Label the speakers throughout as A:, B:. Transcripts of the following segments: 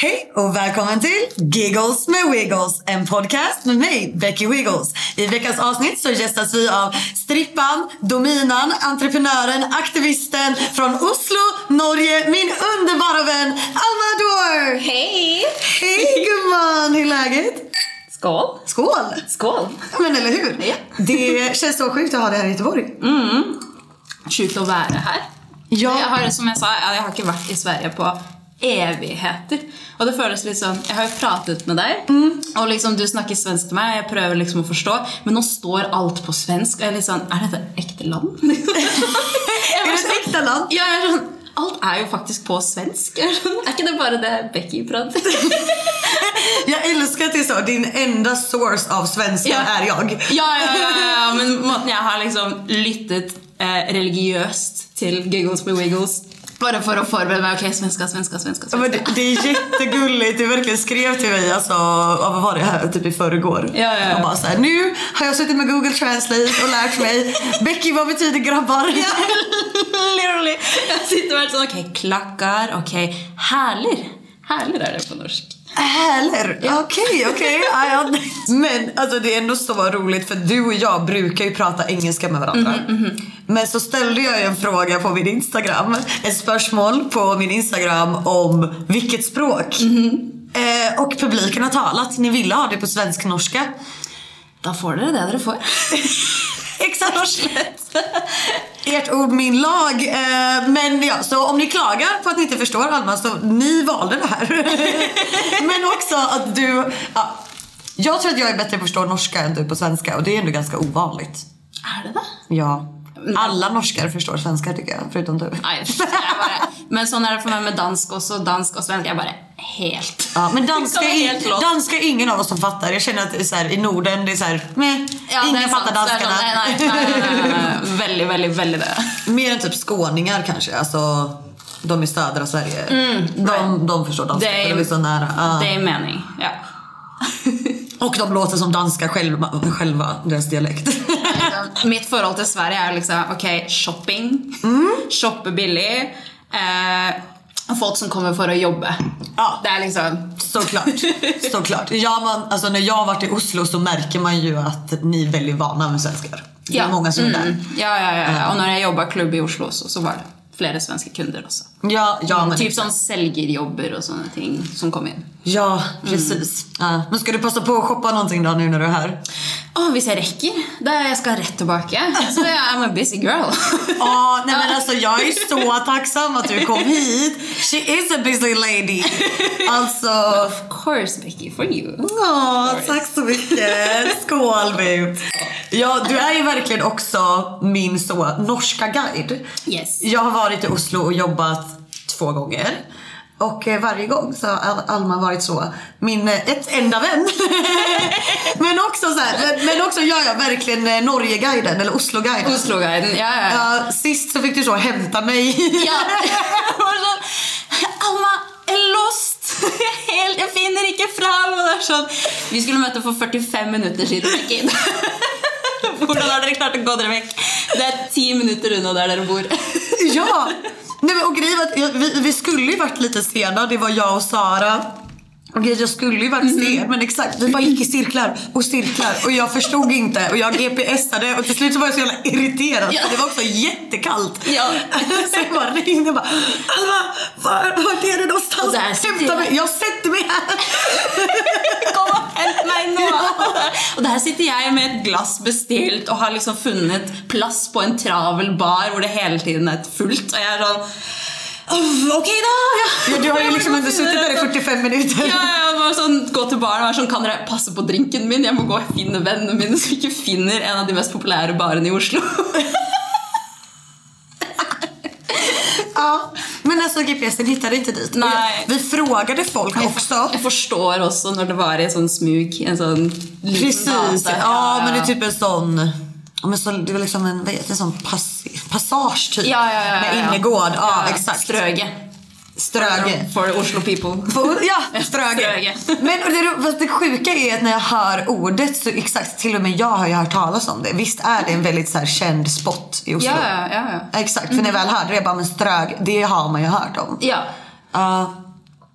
A: Hej och välkommen till Giggles med Wiggles, en podcast med mig, Becky Wiggles. I veckans avsnitt så gästas vi av strippan, dominan, entreprenören, aktivisten från Oslo, Norge, min underbara vän Alma Dor!
B: Hej!
A: Hej gumman, hur är läget?
B: Skål!
A: Skål!
B: Skål!
A: Men eller hur?
B: Ja.
A: Det känns så sjukt att ha det här i Göteborg.
B: Sjukt å være her.
A: Ja.
B: Jeg har, som jeg sa, jeg har ikke vært i Sverige på evigheter. Og det føles litt sånn Jeg har jo pratet med deg, og liksom du snakker svensk til meg, jeg prøver liksom å forstå, men nå står alt på svensk, og jeg er litt sånn Er dette ekte land?
A: Är det ett äkta land?
B: Ja, jeg er sånn Alt er jo faktisk på svensk. Jeg er, sånn, er ikke det bare det Becky prater?
A: Jag älskar att det är så, din enda source av svenska
B: Ja.
A: är jag.
B: Ja, ja, ja, ja, men måten jeg har liksom lyttet eh, religiøst til Giggles med Wiggles bare for å forberede meg. Ok, svenska, svenska, svenska.
A: Ja, men
B: svenska.
A: det, det är jättegulligt. Du verkligen skrev till mig alltså, ja, vad var det här, typ i förrgår.
B: Ja, ja, ja.
A: Och bara så här, nu har jag suttit med Google Translate och lärt mig Becky, vad betyder grabbar?
B: Literally. Jeg sitter og er sånn Ok, klakkar. Ok, hæler. Hæler er det på norsk.
A: Häler? Okej, okej. Ja, ja. Men alltså, det är ändå så roligt för du och jag brukar ju prata engelska med varandra. Men så ställde jag en fråga på min Instagram, ett spörsmål på min Instagram om vilket språk. Eh, och publiken har talat. Ni ville ha det på svensk-norska.
B: Da får dere det dere får.
A: Exakt. Ert ord, min lag. Eh, men ja, så om ni klagar på att ni inte förstår Alma så ni valde det här. men också att du... Ja, jag tror att jag är bättre på att förstå norska än du på svenska och det är ändå ganska ovanligt.
B: Er det det?
A: Ja. Alla norskar förstår svenska tycker jag, förutom du.
B: Nei, jeg bare, men sånn er det for meg med dansk også. Dansk og svensk. Jeg bare helt
A: Ja, men danska,
B: är
A: är,
B: helt lost.
A: danska är ingen av oss som fattar. Jag känner att det är så här, i Norden, det är så här, meh,
B: Ja,
A: ingen
B: sant.
A: fattar danskarna.
B: nei, nei, nei. Veldig, veldig, veldig det.
A: Mer än typ skåningar kanske. Alltså, de i södra Sverige. de, de förstår danska
B: Det är-
A: för de är så nära. Ja.
B: Det er mening. Ja.
A: Och de låter som danska själva, själva deras dialekt.
B: Mitt forhold til Sverige er liksom ok, shopping. Shoppe billig. Eh, folk som kommer for å jobbe.
A: Ja.
B: Det er liksom
A: Såklart. Såklart. Ja, man, alltså, när jag har varit i Oslo så märker man ju att ni är väldigt vana med svenskar. Det är många som är där.
B: Mm. Ja, ja, ja, ja. Og når jeg jobba klubb i Oslo, så, så var det flere svenske kunder også.
A: Ja, ja, men
B: typ sånn selgerjobber og sånne ting som kom inn.
A: Ja, precis. Ja. Men ska du passa på att shoppa någonting då nu när du är här?
B: Å, hvis jeg rekker. Da jeg skal rett tilbake. Så I'm a busy girl.
A: Ja, nej men alltså jag är så tacksam att du kom hit. She is a busy lady. Alltså...
B: of course, Becky, for you.
A: Ja, tack så mycket. Skål babe. Ja, du är ju verkligen också min så norska guide.
B: Yes.
A: Jag har varit i Oslo och jobbat två gånger. Och eh, varje gång så har Al- Alma varit så, min, eh, ett enda vän. men också så här, men, också gör jag verkligen eh, Norgeguiden eller Osloguiden.
B: Osloguiden, ja, ja.
A: Ja, sist så fick du så hämta mig.
B: Ja. Alma, er lost! Jeg finner ikke fram! Sånn Vi skulle møte for 45 minutter siden. Hvordan har dere klart å gå dere vekk? Det er ti minutter unna der dere bor.
A: ja! Nej, men, och grejen var att vi, vi skulle ju varit lite sena, det var jag och Sara. Och grejen, jag skulle ju varit sen, men exakt, vi bara gick i cirklar och cirklar och jag förstod inte och jag GPSade och till slut så var jag så jävla irriterad
B: Ja.
A: det var också jättekallt.
B: Ja.
A: så jag bara ringde och bara Alma, var, vart är du någonstans?
B: Och där
A: Hämta
B: jag.
A: mig, jag sätter mig här.
B: Kom og hent meg nå! Og der sitter jeg med et glass bestilt og har liksom funnet plass på en travel bar hvor det hele tiden er fullt. Og jeg er sånn «Åh, Ok, da! Ja.
A: Ja, du har ju liksom inte suttit där i 45 minuter.
B: Ja, ja, bare sånn, gå til baren og sånn Kan dere passe på drinken min? Jeg må gå og finne vennene mine så ikke finner en av de mest populære barene i Oslo.
A: Ja, men alltså GPSen hittade inte dit.
B: Nej.
A: Vi frågade folk också.
B: Jeg forstår også når det var i sånn smug en liten
A: Precis,
B: gate.
A: ja, men det är typ en sånn Ja, men så, det var liksom en, en sån pass, passage typ.
B: ja, ja, ja,
A: Med innergård. Ja,
B: Ja,
A: exakt.
B: Strøge.
A: Ströge.
B: For Oslo people.
A: För- Ja, Ströge.
B: Ströge.
A: Men det, det sjuka är att när jag hör ordet så exakt, till och med jag har ju hört talas om det. Visst är det en väldigt så här, känd spot i Oslo?
B: Ja, ja, ja.
A: Exakt, för när jag väl hörde det, jag bara men Strög, det har man ju hört om.
B: ja.
A: Ja.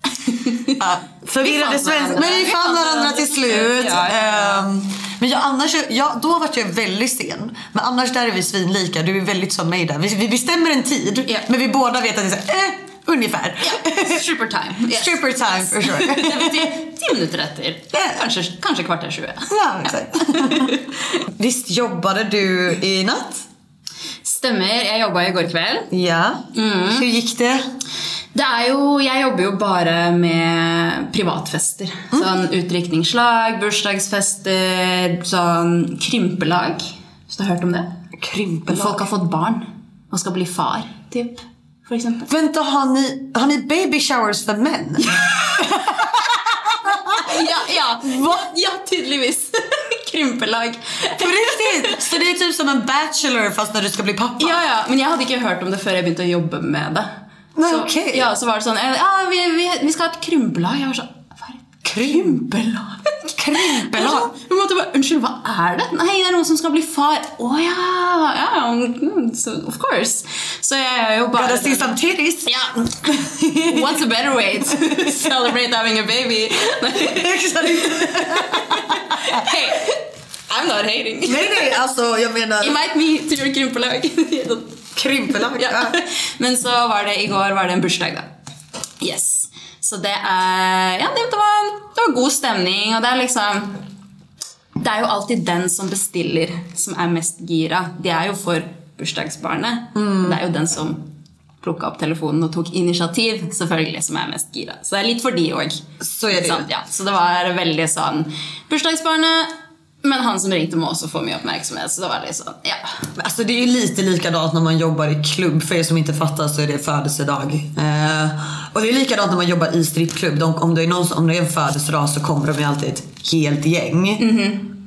A: Förvirrade svenskar. Men vi fann varandra till slut.
B: Ja, ja, ja.
A: Ehm, Men jag, annars, jag, då var jag väldigt sen. Men annars där är vi svinlika. Du är väldigt som mig där. Vi, vi bestämmer en tid, men vi båda vet att det är så, här, eh, ungefär.
B: ja. Stripper time. Yes.
A: Stripper time for sure.
B: Det betyr ti minutter etter.
A: Ja.
B: Kanskje, kanskje kvarter 20.
A: ja, exakt. Visst jobbade du i natt?
B: Stemmer. Jeg jobba i går kveld.
A: Ja. Hur gick det?
B: Det er jo, Jeg jobber jo bare med privatfester. Sånn utdrikningslag, bursdagsfester, sånn krympelag. Hvis du har hørt om det?
A: Krympelag.
B: folk har fått barn og skal bli far, typ. For eksempel.
A: Vänta, har ni, har ni baby showers för män?
B: Ja, ja. ja tydeligvis. Krympelag.
A: På riktigt? Så det är typ som en bachelor fast när du ska bli pappa?
B: Ja, ja, men jeg hadde ikke hørt om det jeg begynte å jobbe med det.
A: Nei,
B: så,
A: ok.
B: ja, så var det sånn eh, ja, vi, vi, vi skal ha et krympelag. Jeg var et krympelag?
A: Krympelag?
B: Jeg måtte bare, Unnskyld, hva er det? Nei, det er noen som skal bli far. Å ja! ja mm, so, of course. Så jeg er jo bare
A: Gotta see some titties?
B: Ja. What's a better way to celebrate having a baby? hey, I'm not hating.
A: nej, nej, alltså jag menar
B: Invite me to your krympelag.
A: Krympelag.
B: Ja. Men så var det i går var det en bursdag, da. Yes. Så det er Ja, det var, det var god stemning, og det er liksom Det er jo alltid den som bestiller, som er mest gira. De er jo for bursdagsbarnet. Det er jo den som plukka opp telefonen og tok initiativ, selvfølgelig, som er mest gira. Så det er litt for de òg.
A: Så är det ju.
B: Ja, så det var veldig sånn Bursdagsbarnet, men han som ringte, må også få mye oppmerksomhet. Så det var litt sånn, ja.
A: Alltså det är ju lite likadant när man jobbar i klubb. För er som inte fattar så är det födelsedag. Eh, och det är likadant när man jobbar i strippklubb. De, om, det är någon, om det är en födelsedag så kommer de ju alltid ett helt gäng.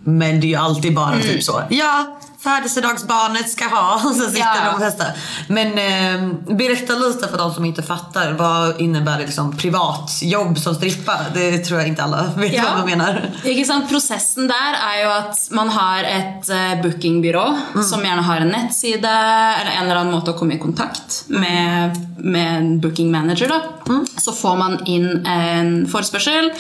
A: Men det är ju alltid bara typ så. Ja, födelsedagsbarnet ska ha. Och så sitter
B: Ja.
A: de och testar. Men eh, berätta lite för de som inte fattar. Vad innebär det liksom privatjobb som strippa? Det tror jag inte alla vet
B: Ja.
A: vad man menar.
B: Ikke sant? Prosessen der er jo at man har et eh, bookingbyrå som gjerne har en nettside eller en eller annen måte å komme i kontakt med, med en booking manager. Da. Så får man inn en forespørsel.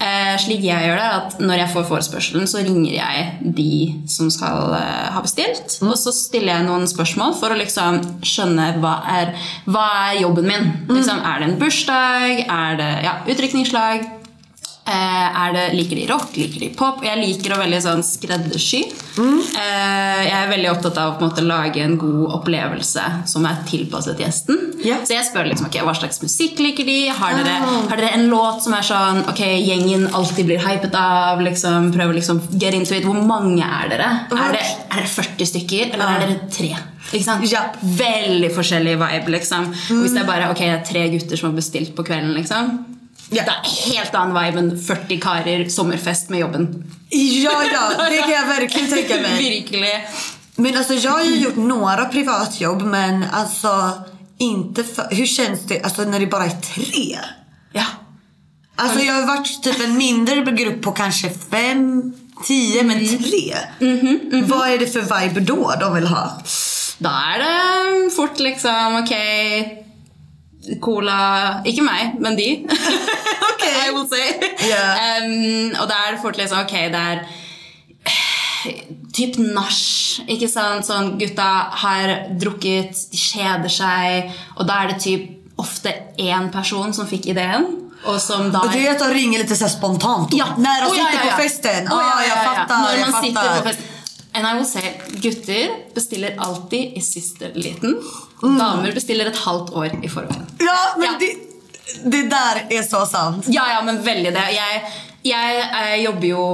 B: Eh, slik jeg gjør det, er at når jeg får forespørselen, så ringer jeg de som skal eh, ha bestilt. Og så stiller jeg noen spørsmål for å liksom skjønne hva er, hva er jobben min. Liksom, er det en bursdag? Er det ja, utrykningslag? Eh, er det, liker de rock? Liker de pop? Jeg liker å veldig sånn skreddersy. Eh, jeg er veldig opptatt av å på en måte lage en god opplevelse som er tilpasset gjesten.
A: Ja.
B: Så jeg spør liksom, ok, hva slags musikk liker de? Har dere, har dere en låt som er sånn ok, gjengen alltid blir hypet av? Liksom, prøver liksom get into it. Hvor mange er dere? Er, det, er dere 40 stykker, eller er dere tre?
A: Japp.
B: Veldig forskjellig vibe, liksom. Og hvis det er bare ok, det er tre gutter som har bestilt på kvelden, liksom.
A: Ja.
B: Det er helt annen vibe enn 40 karer, sommerfest med jobben.
A: Ja, ja, det kan jag verkligen tänka mig.
B: Virkelig.
A: Men alltså jag har ju gjort några privatjobb men alltså inte för, Hur känns det alltså när det bara är tre?
B: Ja.
A: Alltså jag har varit typ en mindre grupp på kanske fem, tio men tre. Vad är det för vibe då de vill ha?
B: Da er det fort liksom ok Cola Ikke meg, men de.
A: Ok.
B: I will say.
A: Ja.
B: Um, og er det fort liksom Ok, det er Typ nach. Ikke sant? Sånn gutta har drukket, de kjeder seg, og da er det typ ofte én person som fikk ideen, og som
A: Och det är att de ringer lite så spontant.
B: Ja.
A: När de
B: Oh,
A: sitter
B: ja, ja.
A: på festen.
B: Oh,
A: Ja, jag fattar. Jag
B: man sitter på fest. And I will say, gutter bestiller alltid i siste liten. Damer bestiller et halvt år i forveien.
A: Ja, men
B: Ja.
A: Det, det där är så sant.
B: Ja, ja, men veldig det. Jeg, jeg, eh, jobber jo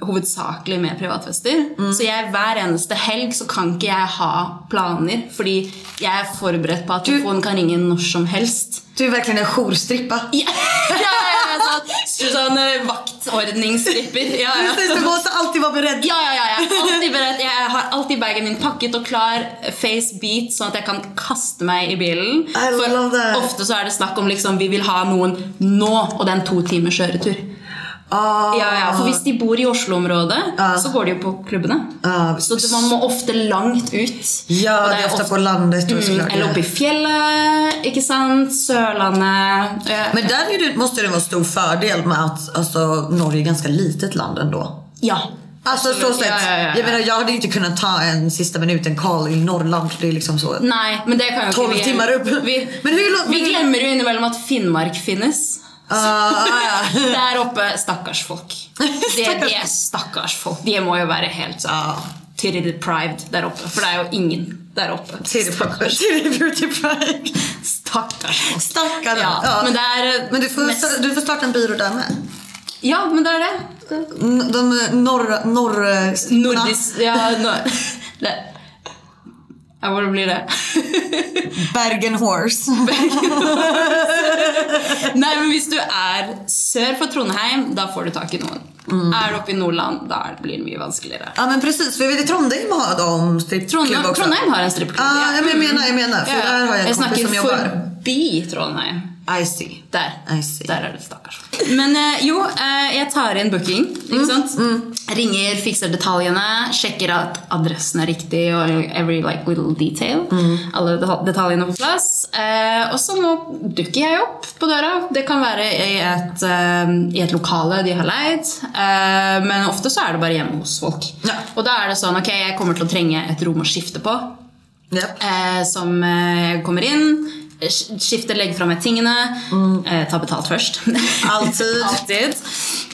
B: hovedsakelig med privatfester. Så jeg, hver eneste helg så kan ikke jeg ha planer, fordi jeg er forberedt på at telefonen kan ringe når som helst.
A: Du är verkligen en jourstrippa.
B: Ja, ja, ja, sånn eh, vaktordningsstripper. Ja, ja.
A: Precis, du måste alltid vara beredd.
B: Ja, ja, ja, alltid beredt. Jeg har alltid bagen min pakket og klar, face beat, sånn at jeg kan kaste meg i bilen.
A: I that.
B: ofte så er det snakk om liksom, vi vil ha noen nå, og det er en to timers kjøretur.
A: Ah.
B: Ja, ja, for hvis de bor i Oslo-området, så går de jo på klubbene.
A: Ja,
B: så man må ofte langt ut.
A: Ja, det är ofta på landet
B: mm. Eller oppe i fjellet, ikke sant? Sørlandet.
A: Men är det, måste det vara stor fördel med att alltså, Norge är ganska litet land ändå.
B: Ja.
A: Alltså så sett.
B: Ja, ja, ja, ja.
A: Jag menar jag hade inte kunnat ta en sista minuten call i Norrland. Det är liksom så.
B: Nei, men det kan jo
A: 12
B: ikke vi
A: timmar upp.
B: Vi,
A: Men hur
B: vi glemmer jo innimellom at Finnmark finnes.
A: Ja.
B: Der oppe, stakkars folk. Det, de er stakkars folk. De må jo være helt
A: Ja.
B: titty deprived der oppe. For det er jo ingen.
A: Till
B: Stakkars,
A: till Beauty Pride.
B: stakkars folk.
A: Stackarna.
B: Ja, men det er
A: Men du får,
B: mest-
A: du får starta en byrå där med.
B: Ja, men det er det.
A: De norra... norr...
B: Nordisk Ja, no, det. Ja, hva blir det?
A: Bergen Horse.
B: Nei, men Hvis du er sør for Trondheim, da får du tak i noen. Er du oppe i Nordland, da blir det mye vanskeligere.
A: Ja men precis, för jag vet Trondheim har de strippklubb
B: Trondheim,
A: också.
B: Trondheim har en strippeklubb.
A: Ja, jag menar, jag menar. För där har jag en kompis
B: snakker
A: som jobbar.
B: forbi Trondheim.
A: I see.
B: Der.
A: I see.
B: Der er det stakkars. Men eh, jo, eh, jeg tar inn booking. Ikke sant? Ringer, fikser detaljene, sjekker at adressen er riktig og every like, little detail. Alle deta- detaljene på plass. Eh, og så nå dukker jeg opp på døra. Det kan være i et, eh, i et lokale de har leid, eh, men ofte så er det bare hjemme hos folk.
A: Ja.
B: Og da er det sånn ok, jeg kommer til å trenge et rom å skifte på.
A: Japp.
B: Eh, som kommer inn, skifter, legger fra meg tingene, eh, tar betalt først.
A: Alltid.
B: Alltid.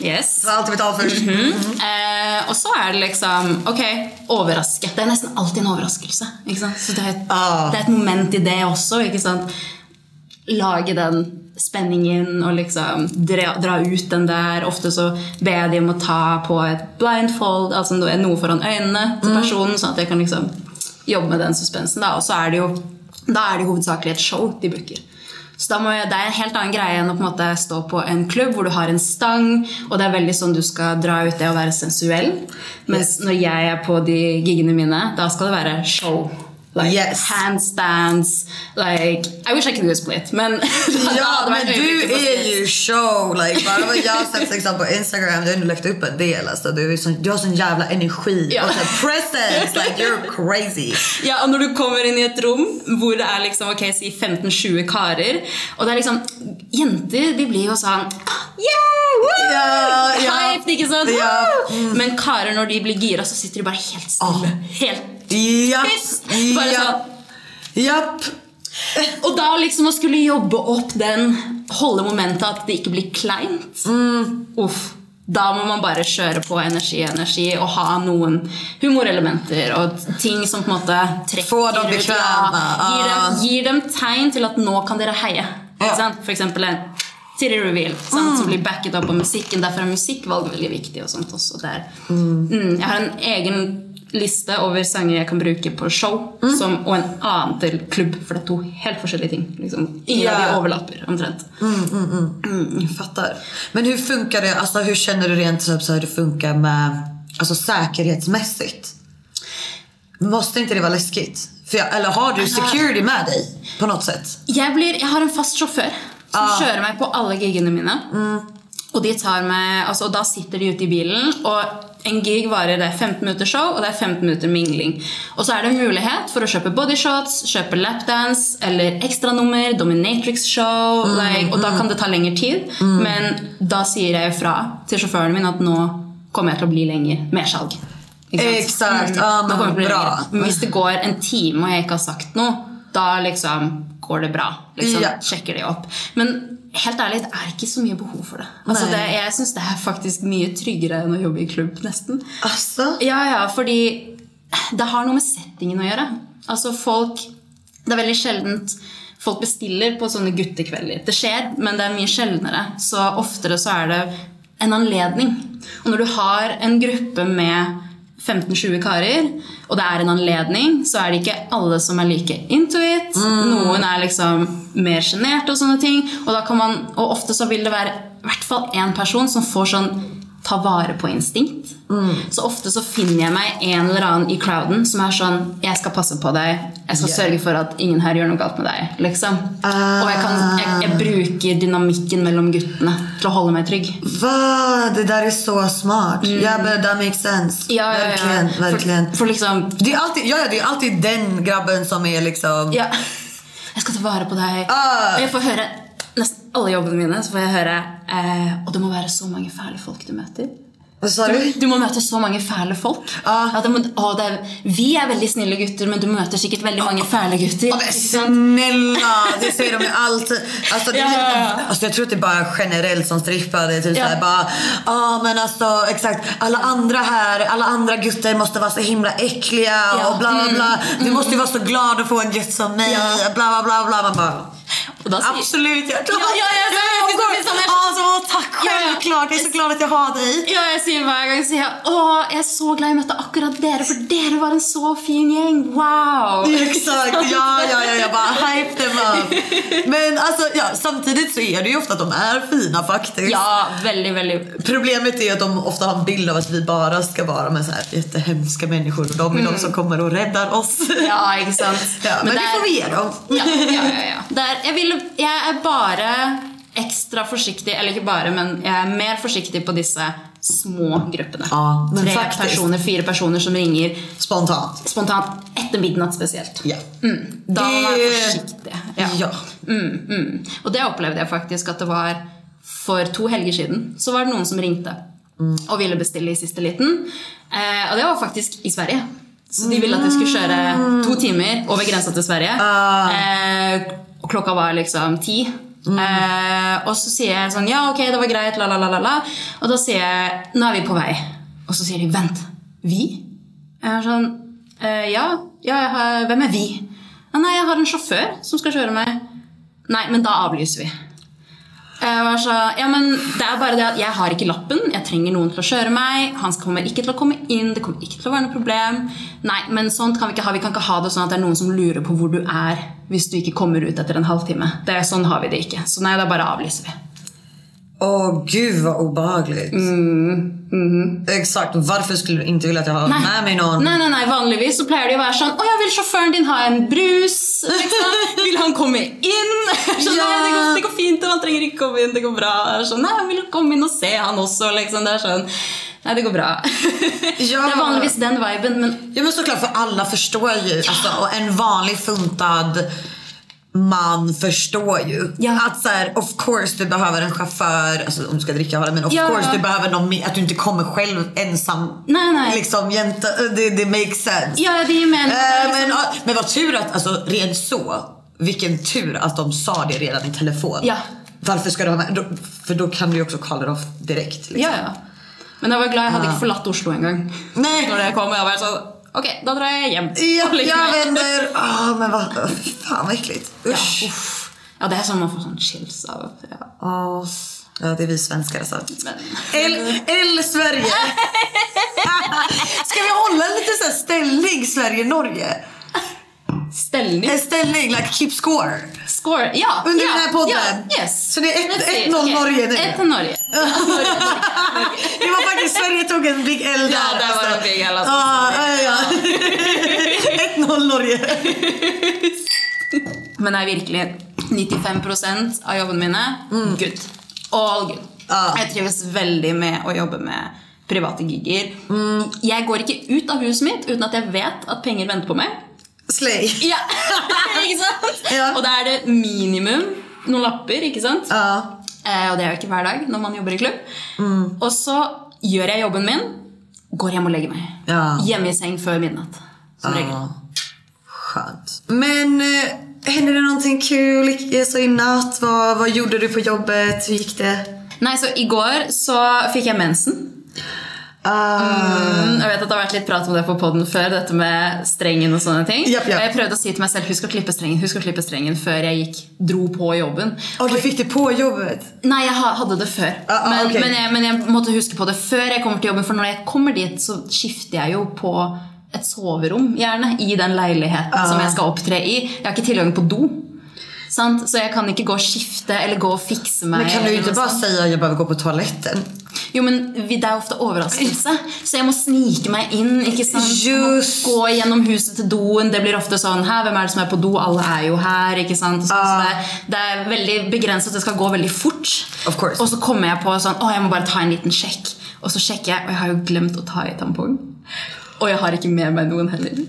B: Yes.
A: Jag har alltid betalt först.
B: Eh, og så er det liksom Ok, overraske. Det er nesten alltid en overraskelse. Så det er, et,
A: Ah.
B: det er et moment i det også. Ikke sant? Lage den spenningen og liksom dra, dra ut den der. Ofte så ber jeg de om å ta på et blindfold, altså noe noe foran øynene til personen, sånn at jeg kan liksom jobbe med den suspensen. Og så er det jo da er det hovedsakelig et show de booker. Så da må jeg, Det er en helt annen greie enn å på en måte stå på en klubb hvor du har en stang, og det er veldig sånn du skal dra ut det å være sensuell. Mens når jeg er på de gigene mine, da skal det være show. Like
A: Yes.
B: handstands, like I wish I could do a split, men
A: Ja, men du
B: är
A: är ju show. Like, bara vad jag sett liksom, på Instagram, du har ändå lagt upp en del. Alltså, du, är sån, du har sån jävla energi
B: Ja.
A: och så här presence. Like, you're crazy.
B: Ja, og når du kommer inn i et rom hvor det er liksom, ok, si 15-20 karer, og det er liksom Jenter de blir jo sånn Yeah! Woo!
A: Ja, ja.
B: Hyped, ikke sant?
A: Ja,
B: Woo! Men karer, når de blir gira, så sitter de bare helt stille. Helt
A: Japp. Japp. Japp.
B: Og da liksom å skulle jobbe opp den, holde momentet at det ikke blir kleint Uff. Da må man bare kjøre på energi, energi og ha noen humorelementer og ting som på en måte trekker
A: Få dem bekväma,
B: gir,
A: ah.
B: dem, gir dem tegn til at nå kan dere heie.
A: Ja.
B: For eksempel en titty reveal sant? som blir backet opp av musikken. Derfor er musikkvalg veldig viktig. og sånt også der. Mm, jeg har en egen liste over sanger jeg kan bruke på show,
A: Mm.
B: som, og en annen til klubb, for det er to helt forskjellige ting. Liksom. Ingen av
A: Ja.
B: de overlapper omtrent.
A: Jag fattar. Men hur funkar det, alltså hur känner du rent typ, så här, det funkar med, alltså säkerhetsmässigt? Måste inte det vara läskigt? För jag, eller har du security med dig på något sätt?
B: Jeg, blir, jeg har en fast sjåfør som
A: Ah.
B: kjører meg på alle gigene mine. Og de tar meg, altså, og da sitter de ute i bilen, og en gig varer det er 15 minutter show, og det er 15 minutter mingling. Og så er det mulighet for å kjøpe bodyshots, kjøpe lapdance eller ekstranummer, dominatrix-show, like, og da kan det ta lengre tid. Men da sier jeg fra til sjåføren min at nå kommer jeg til å bli lenger. Mersalg.
A: Exakt, ja,
B: Nå
A: men bra.
B: Men hvis det går en time og jeg ikke har sagt noe, da liksom går det bra. Liksom
A: Ja.
B: sjekker det opp. Men helt ærlig, det er ikke så mye behov for det. Altså, det jeg syns det er faktisk mye tryggere enn å jobbe i klubb, nesten.
A: Alltså?
B: Ja, ja, fordi det har noe med settingen å gjøre. Altså folk Det er veldig sjeldent folk bestiller på sånne guttekvelder. Det skjer, men det er mye sjeldnere. Så oftere så er det en anledning. Og når du har en gruppe med 15-20 karer, og det er en anledning, så er det ikke alle som er like into it. Noen er liksom mer sjenerte og sånne ting. Og, man, og ofte så vil det være i hvert fall én person som får sånn ta vare på instinkt. Så ofte så finner jeg meg en eller annen i crowden som er sånn Jeg skal passe på deg. Jeg skal sørge for at ingen her gjør noe galt med deg. Liksom. Og jeg, kan, jeg, jeg bruker dynamikken mellom guttene til å holde meg trygg.
A: Va? Det där är så smart. Ja, men that makes sense.
B: Ja, ja, ja.
A: verkligen, verkligen.
B: For, for liksom
A: Det är alltid, ja, ja, det är alltid den grabben som är liksom...
B: Ja. Jeg skal ta vare på deg.
A: Ah.
B: Og jeg får høre alle jobbene mine. Så får jeg høre eh, Og det må være så mange fæle folk du møter.
A: Vad sa
B: Du,
A: du?
B: du må møte så mange fæle folk.
A: Ah.
B: Ja, må, å, det er, vi er veldig snille gutter, men du møter sikkert veldig mange fæle gutter. Sant?
A: snälla, det säger de ju alltid. Alltså, det,
B: Ja, ja,
A: alltså, jag tror att det är bara generellt som strippade. Typ
B: Ja.
A: bara, ah, men alltså exakt. Alla andra här, alla andra gutter måste vara så himla äckliga och bla bla bla. Du måste ju vara så glad att få en gäst som mig.
B: Ja.
A: Bla bla bla bla. Man bara,
B: Sier-
A: absolut, jag är
B: så jag
A: jag,
B: tycker det är som jag-
A: alltså, tack självklart. Jag är så glad att jag har dig.
B: Ja, jeg sier hver gang sier jeg, Åh, jeg er så glad jeg møtte akkurat dere, for dere var en så fin gjeng. Wow!
A: Exakt, ja, ja, ja, jag bara hype them up. Men alltså, ja, samtidigt så är det ju ofta att de är fina faktiskt.
B: Ja, veldig, veldig
A: Problemet är att de ofta har en bild av att vi bara ska vara med så här jättehemska människor och de är de som kommer och räddar oss.
B: Ja, sant?
A: Ja, men,
B: det
A: det
B: er-
A: får vi ge dem.
B: Ja, ja, ja, ja. Det er, jeg, vil, jeg er bare ekstra forsiktig, eller ikke bare, men jeg er mer forsiktig på disse små gruppene.
A: Ja,
B: Tre
A: faktisk.
B: personer, fire personer som ringer
A: Spontant.
B: spontant etter midnatt spesielt.
A: Ja.
B: Mm, da må man være forsiktig. Ja.
A: Ja.
B: Mm, mm. Og det opplevde jeg faktisk at det var for to helger siden. Så var det noen som ringte og ville bestille i siste liten. Eh, og det var faktisk i Sverige. Så de ville at jeg skulle kjøre to timer over grensa til Sverige. Eh, og klokka var liksom ti. Eh, og så sier jeg sånn Ja, ok, det var greit. La, la, la, la. Og da sier jeg Nå er vi på vei. Og så sier de Vent. Vi? Jeg er sånn eh, Ja. ja har, hvem er vi? «Ja, Nei, jeg har en sjåfør som skal kjøre meg. Nei, men da avlyser vi. Eh, jeg var så, ja, men det er bare det at Jeg har ikke lappen, jeg trenger noen til å kjøre meg. Han kommer ikke til å komme inn, det kommer ikke til å være noe problem. Nei, men sånt kan Vi ikke ha Vi kan ikke ha det sånn at det er noen som lurer på hvor du er hvis du ikke kommer ut etter en halvtime. Det er Sånn har vi det ikke. Så nei, da bare avlyser vi.
A: Åh gud vad obehagligt. Exakt, varför skulle du inte vilja att jag har med mig någon?
B: Nei, nei, nei, Vanligvis så pleier det å være sånn Å ja, vil sjåføren din ha en brus? Liksom. Vil han komme inn? Sånn,
A: Ja.
B: nei, det går, det går fint, han trenger ikke komme inn. Det går bra. Sånn, nei, han vil jo komme inn og se, han også. Liksom. Det er sånn Nei, det går bra.
A: Ja.
B: Det er vanligvis den viben, men
A: Ja men såklart för alla förstår ju. Alltså, och en vanlig funtad man förstår ju.
B: Ja.
A: Att så här, of course du behöver en chaufför, alltså om du ska dricka men of
B: Ja.
A: course du behöver någon att du inte kommer själv ensam.
B: Nej, nej.
A: Liksom jämte, det, det makes sense.
B: Ja, det är men,
A: Eh, men, ja, men vad tur att, alltså rent så, vilken tur att de sa det redan i telefon.
B: Ja.
A: Varför ska du ha med, för då kan du ju också call it off direkt. Liksom.
B: Ja, ja. Men jeg var glad jeg hadde ikke forlatt Oslo engang.
A: Nej.
B: Når jeg kom, og jeg var sånn Ok, da drar jeg hjem.
A: Ja, jag vänder. Ah, men vad, fan vad äckligt.
B: Ja,
A: Usch.
B: uff. ja, det er sånn man får sånn chills av. Ja.
A: Åh. Ja, det är vi svenskar alltså.
B: Men,
A: L, L Sverige! Ska vi hålla sån här ställning Sverige-Norge?
B: Ställning.
A: En ställning, like keep score.
B: Score. Ja.
A: Under
B: ja,
A: den här podden.
B: Ja, yes.
A: Så det är ett-
B: Let's see.
A: 1-0
B: Okej.
A: Norge nu.
B: 1-0 Norge.
A: Det var faktiskt Sverige tog en big L där.
B: Ja, där var det big L, alltså.
A: Ja, ja, ja. 1-0 Norge.
B: Men nei, virkelig. 95% av jobbene mine, good. All good.
A: Ja.
B: Jeg trives veldig med å jobbe med private gigger. Jeg går ikke ut av huset mitt uten at jeg vet at penger venter på meg.
A: Slay.
B: Ja, ikke sant?
A: Ja.
B: Og da er det minimum noen lapper, ikke sant?
A: Ja.
B: Eh, og det er jo ikke hver dag når man jobber i klubb. Og så gjør jeg jobben min, går hjem og legger meg.
A: Ja.
B: Hjemme i seng før midnatt. Som regel.
A: Skönt. Men eh, hände det någonting kul i- så i natt? Vad, vad gjorde du på jobbet? Hur gick det?
B: Nei, så I går så fikk jeg mensen.
A: Ah,
B: Mm, Jeg vet at det har vært litt prat om det på podden før, dette med strengen og sånne ting.
A: Japp, japp.
B: Og jeg prøvde å si til meg selv husk å klippe strengen husk å klippe strengen før jeg gikk, dro på jobben.
A: Och du fick det på jobbet?
B: Nei, jeg ha- hadde det før.
A: Ah, ah,
B: men,
A: ok.
B: men, jeg, men jeg måtte huske på det før jeg kommer til jobben. For når jeg kommer dit, så skifter jeg jo på et soverom, gjerne, i den leiligheten
A: Ah.
B: som jeg skal opptre i. Jeg har ikke tilgang på do. Sant? Så jeg kan ikke gå og skifte eller gå og fikse meg.
A: Men kan du inte bara
B: sånt.
A: säga jag behöver gå på toaletten?
B: Jo, men vi- det er ofte overraskelse, så jeg må snike meg inn. ikke sant?
A: Just.
B: Gå gjennom huset til doen. Det blir ofte sånn Hæ, hvem er det som er på do? Alle er jo her. ikke sant? Så, så det, er, det er veldig begrenset. Det skal gå veldig fort.
A: Of course.
B: Og så kommer jeg på sånn Å, jeg må bare ta en liten sjekk. Og så sjekker jeg, og jeg har jo glemt å ta i tampong. Og jeg har ikke med meg noen heller.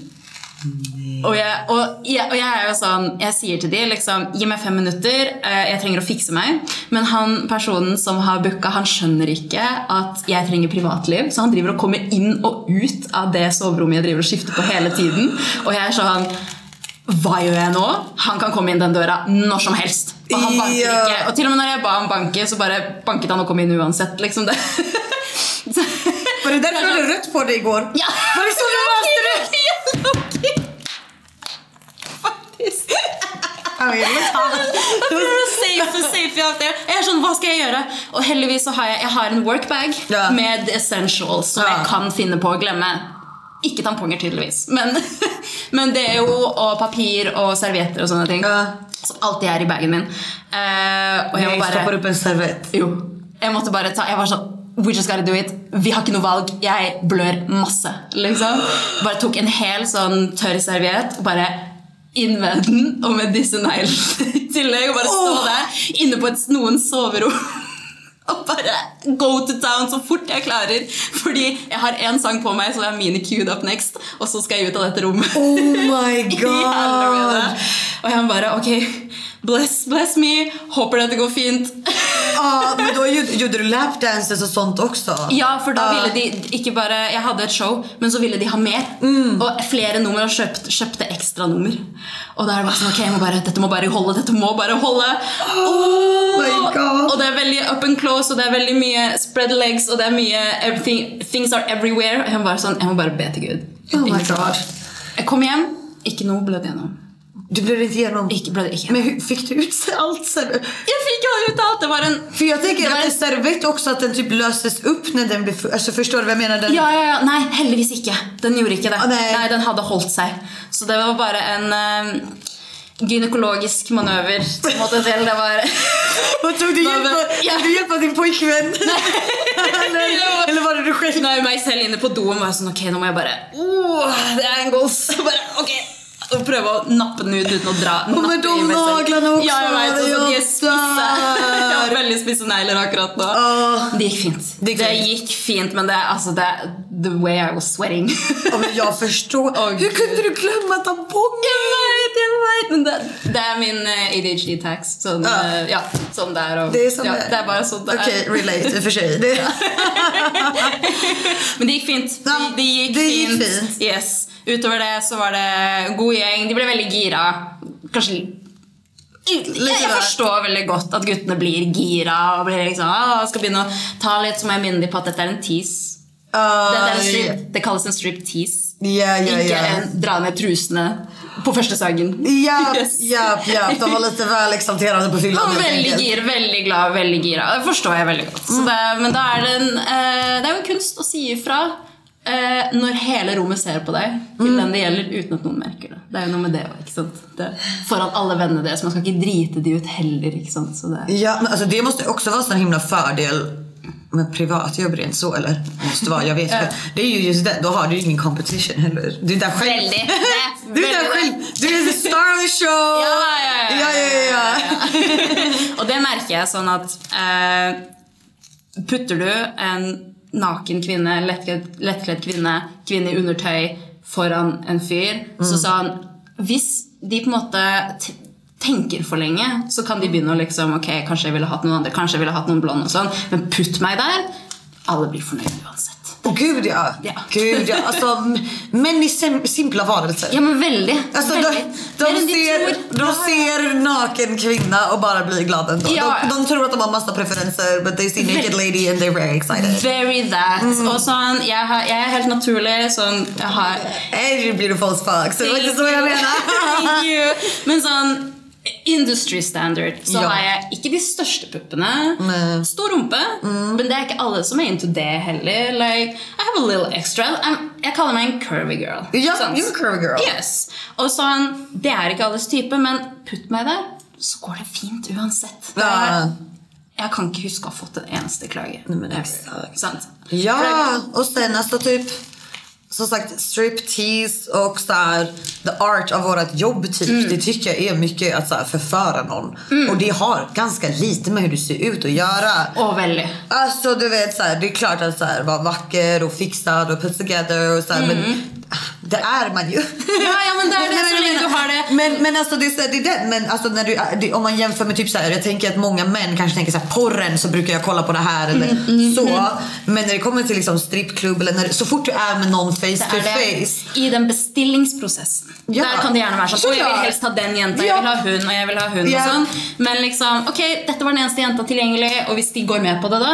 B: Og jeg, og, jeg, og jeg er jo sånn Jeg sier til de liksom Gi meg fem minutter, eh, jeg trenger å fikse meg. Men han personen som har booka, han skjønner ikke at jeg trenger privatliv. Så han driver og kommer inn og ut av det soverommet jeg driver og skifter på hele tiden. Og jeg er sånn Hva gjør jeg nå? Han kan komme inn den døra når som helst. Og han banker
A: Ja.
B: ikke. Og til og med når jeg ba ham banke, så bare banket han og kom inn uansett. liksom det. Så-
A: Var det hade rött på dig igår?
B: Ja.
A: Var det så du löste det?
B: Ja, Loki. Faktisk.
A: Ja, men jag tar-
B: safe, safe. Jeg er sånn, hva skal jeg gjøre? Og heldigvis så har jeg, jeg har en workbag
A: Ja.
B: med essentials som
A: Ja.
B: jeg kan finne på å glemme. Ikke tamponger, tydeligvis. Men, men det er jo og papir og servietter og sånne ting.
A: Ja.
B: Som alltid er i bagen min. Eh, og jeg
A: Nej,
B: bare
A: stoppar upp en servett.
B: Jo. Jeg måtte bare ta Jeg var sånn We just gotta do it. Vi har ikke noe valg. Jeg blør masse. liksom. Bare tok en hel sånn tørr serviett og bare inn med den, og med disse neglene i tillegg. Og bare stå der inne på et, noens soverom. Og bare go to town så fort jeg klarer. Fordi jeg har én sang på meg, så det er mini queued up next. Og så skal jeg ut av dette rommet.
A: Oh my god!
B: Og jeg bare ok, bless, bless me. Håper dette går fint.
A: Ja, men då gjorde, du lapdances och sånt också?
B: Ja, da
A: Ja.
B: ville de ikke bare Jeg hadde et show, men så ville de ha mer. Og flere nummer og kjøpt, kjøpte ekstra nummer. Og da er det sånn, ok, jeg må bare, dette må bare holde, dette må bare holde.
A: Oh my god!
B: Og det er veldig up and close, og det er veldig mye spread legs, og det er mye everything, Things are everywhere. Og jeg, var sånn, jeg må bare be til Gud.
A: Oh my God.
B: Jeg kom hjem, ikke noe blødd gjennom.
A: Du blev inte igenom?
B: Ikke blødd ikke.
A: Men hur, fick du ut allt servett?
B: fikk jo ut alt! Det var en
A: För jag tänker
B: Det var
A: att
B: en-
A: en servett också att den typ löses upp när den blir full. Alltså förstår du vad jag menar? Den...
B: Ja, ja, ja. Nei, heldigvis ikke. Den gjorde ikke det.
A: Ah, nei.
B: Den hadde holdt seg. Så det var bare en eh, gynekologisk manøver som måtte til. Det var
A: Och tog du hjälp, av-
B: ja.
A: tog du hjälp av din pojkvän? eller, eller var det du själv?
B: Nei, meg selv inne på doen var jeg sånn Ok, nå må jeg bare oh, Det er angles. Bare, ok og prøve å nappe den ut uten å dra
A: Og med de naglene også,
B: Ja, jeg vet,
A: det
B: og så de
A: gjør
B: spisse. Jeg har
A: der.
B: veldig spisse negler akkurat.
A: Åh.
B: Det gikk fint.
A: Det
B: Det
A: gikk
B: gikk,
A: fint.
B: men det, altså, det, the way I was sweating
A: Ja, men jag förstår.
B: Åh,
A: Hur kunde du glömma tampongen?
B: Jeg vet, jeg vet Men det, det er min eh, ADHD-tax.
A: Ja.
B: eh, ja, sånn det er. Og,
A: Det är som
B: ja,
A: det är.
B: det det er.
A: Okej, relate i och för sig. Det...
B: Men det gikk fint.
A: Ja,
B: det, det gikk,
A: det gikk
B: fint.
A: fint.
B: Yes. Utover det så var det god gjeng. De ble veldig gira. Kanskje jeg, jeg
A: der.
B: forstår veldig godt at guttene blir gira og blir liksom, ah, begynne å ta må jeg minne dem på at dette er en tease. Det, det, er en
A: Uh,
B: strip, det kalles en strip tease.
A: ja,
B: Ikke
A: ja.
B: en dra ned trusene. på första sägen.
A: Ja, ja, ja. De var lite väl exalterade på fyllan enkelt.
B: gir, veldig glad, veldig gira. Det forstår jeg veldig godt. Så det, men da er det, en, eh, det jo en kunst å si ifra eh, når hele rommet ser på deg til den det gjelder, uten at noen merker det. Det er jo noe med det sant? Det, foran alle vennene deres. Man skal ikke drite de ut heller. ikke sant? Så det,
A: Ja, men alltså det måste också vara en sån himla fördel med privatjobb rent så eller? Måste vara, jag vet inte. Det är ju just det, då har du ingen competition heller. Du är där själv.
B: Väldigt. Det-
A: Du är där själv. Du är the star of the show.
B: Ja, ja, ja,
A: ja, ja, ja.
B: Og det merker jeg sånn at eh, Putter du en naken kvinne, lettkledd, lettkledd kvinne, kvinne i undertøy foran en fyr, så sa han Hvis de på en måte t tenker for lenge, så kan de å liksom Ok, kanskje jeg ville hatt noen andre, kanskje jeg ville hatt noen blonde og sånn, men putt meg der. Alle blir fornøyd uansett.
A: Åh gud ja.
B: Ja.
A: Gud ja. Alltså, män är sim- simpla varelser.
B: Ja, men veldig.
A: Alltså, de,
B: veldig.
A: de,
B: de
A: ser,
B: tror.
A: de ser naken kvinna och bara blir glada ändå.
B: Ja.
A: De, de tror att de har massa preferenser but they see naked lady and they're very excited.
B: Very that.
A: Mm.
B: Og sånn, jeg, har, jeg er helt naturlig sånn Jeg har
A: Hey, you're beautiful fuck. Så det var inte så jag
B: you. Men sånn Industry standard så
A: Ja.
B: har jeg ikke de største puppene. Stor rumpe. Men det er ikke alle som er into det heller. Like, I have a little extra. I'm, jeg kaller meg en curvy girl.
A: Ja,
B: Sant?
A: you're a curvy girl.
B: Yes. Og sånn, Det er ikke alles type, men putt meg der, så går det fint uansett. Det er,
A: Ja.
B: jeg kan ikke huske å ha fått en eneste klage.
A: Nej, men exakt.
B: Sant?
A: Ja, och sen alltså typ som sagt striptease och så här, the art av vårat jobb typ. Det tycker jag är mycket att så här, förföra någon. Och det har ganska lite med hur du ser ut att göra.
B: Og veldig.
A: Alltså du vet så här, det är klart att så här, vara vacker och fixad och put together och så här, men det är man ju.
B: Ja, ja, men det är det, så länge du har det.
A: Men, men alltså det är, så- det är det. Men alltså när du, om man jämför med typ så här, jag tänker att många män kanske tänker så här, porren så brukar jag kolla på det här eller
B: Mm,
A: så. Men när det kommer till liksom strippklubb eller när, så fort du är med någon face to face.
B: i den bestillingsprosessen.
A: Ja.
B: Der kan det være sånn
A: Så
B: Å, jeg vil
A: klart.
B: helst ha den jenta, jeg
A: Ja.
B: vil ha hun, og jeg vil ha hun.
A: Ja.
B: og sånn. Men liksom, ok, dette var den eneste jenta tilgjengelig, og hvis de går med på det da,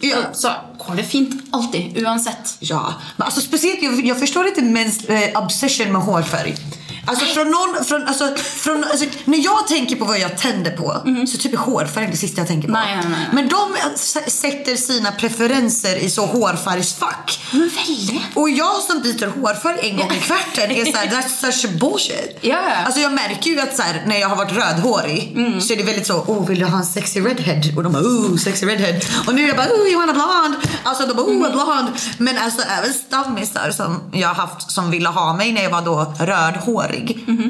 A: Ja.
B: så, går det fint. Alltid. Uansett.
A: Ja, men alltså speciellt jag, jag förstår inte mäns eh, obsession med hårfärg. Alltså från någon, från, alltså, från, alltså, när jag tänker på vad jag tänder på så typ är hårfärg det sista jag tänker på.
B: Nej, nej, nej.
A: Men de sätter sina preferenser i så hårfärgsfack.
B: Men.
A: Och jag som byter hårfärg en gång i kvarten är såhär, that's such bullshit.
B: Ja.
A: Alltså jag märker ju att så här, när jag har varit rödhårig så är det väldigt så, oh vill du ha en sexy redhead? Och de bara, oh sexy redhead. Och nu är jag bara, oh you want a blonde? Alltså de bara, oh a blonde. Men alltså även stammisar som jag har haft som ville ha mig när jag var då rödhårig.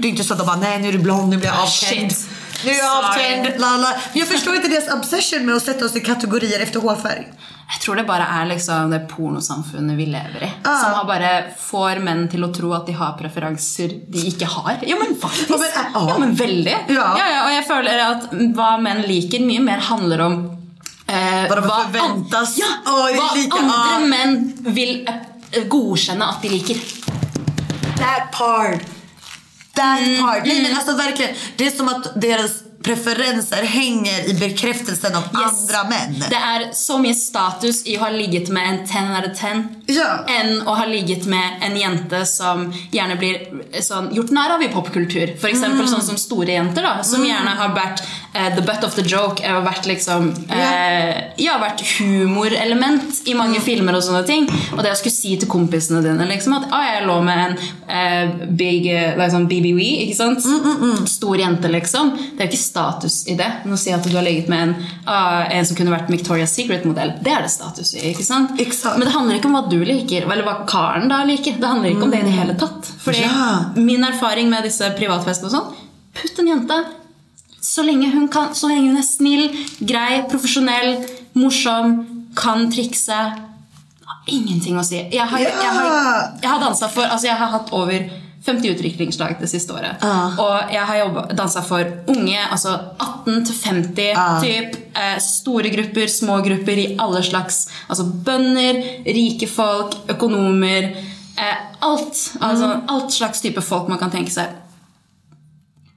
A: Det är inte så att de bara, nej nu är du blond, nu blir jag avtänd.
B: Shit.
A: Nu är jag avtänd, la la. Jag förstår inte deras obsession med att sätta oss i kategorier efter hårfärg.
B: Jeg tror det bare er liksom det pornosamfunnet vi lever i.
A: Ja.
B: Som har bare får menn til å tro at de har preferanser de ikke har. Ja, men faktisk.
A: Ja, men, ja.
B: Ja, men veldig.
A: Ja.
B: Ja, og jeg føler at hva menn liker, mye mer handler om eh,
A: Vad de förväntas.
B: Ja,
A: är
B: hva
A: lika-
B: andre
A: ja.
B: menn vil eh, godkjenne at de liker.
A: That part. That
B: Mm,
A: part. Nej men alltså verkligen. Det är som att deras preferenser hänger i bekräftelsen av andra män.
B: Det er så mye status i å ha ligget med en 10 out of 10
A: Ja.
B: enn å ha ligget med en jente som gjerne blir sånn, gjort narr av i popkultur. For eksempel
A: Mm.
B: som store jenter, da, som gjerne har vært eh, the butt of the joke. Og vært liksom eh, Ja, vært humorelement i mange
A: Mm.
B: filmer og sånne ting. Og det å skulle si til kompisene dine liksom at ah, jeg lå med en eh, big eh, liksom BBW, ikke sant?
A: Mm,
B: Stor jente, liksom. Det jo ikke status i det. Men å si at du har ligget med en, ah, en som kunne vært Victoria's Secret-modell, det er det status i. ikke sant?
A: Exakt.
B: Men det handler ikke om hva du liker, eller hva karen da liker. Det handler ikke om det i det hele tatt. Fordi
A: Ja.
B: min erfaring med disse privatfestene og sånn, putt en jente så lenge hun kan, så lenge hun er snill, grei, profesjonell, morsom, kan trikse Ingenting å si. Jeg har, jeg har,
A: Ja.
B: jeg har dansa for Altså, jeg har hatt over 50 utviklingslag det siste året. Og jeg har dansa for unge, altså 18 til 50 typ. Eh, store grupper, små grupper i alle slags Altså bønder, rike folk, økonomer. Eh, alt. Altså alt slags type folk man kan tenke seg.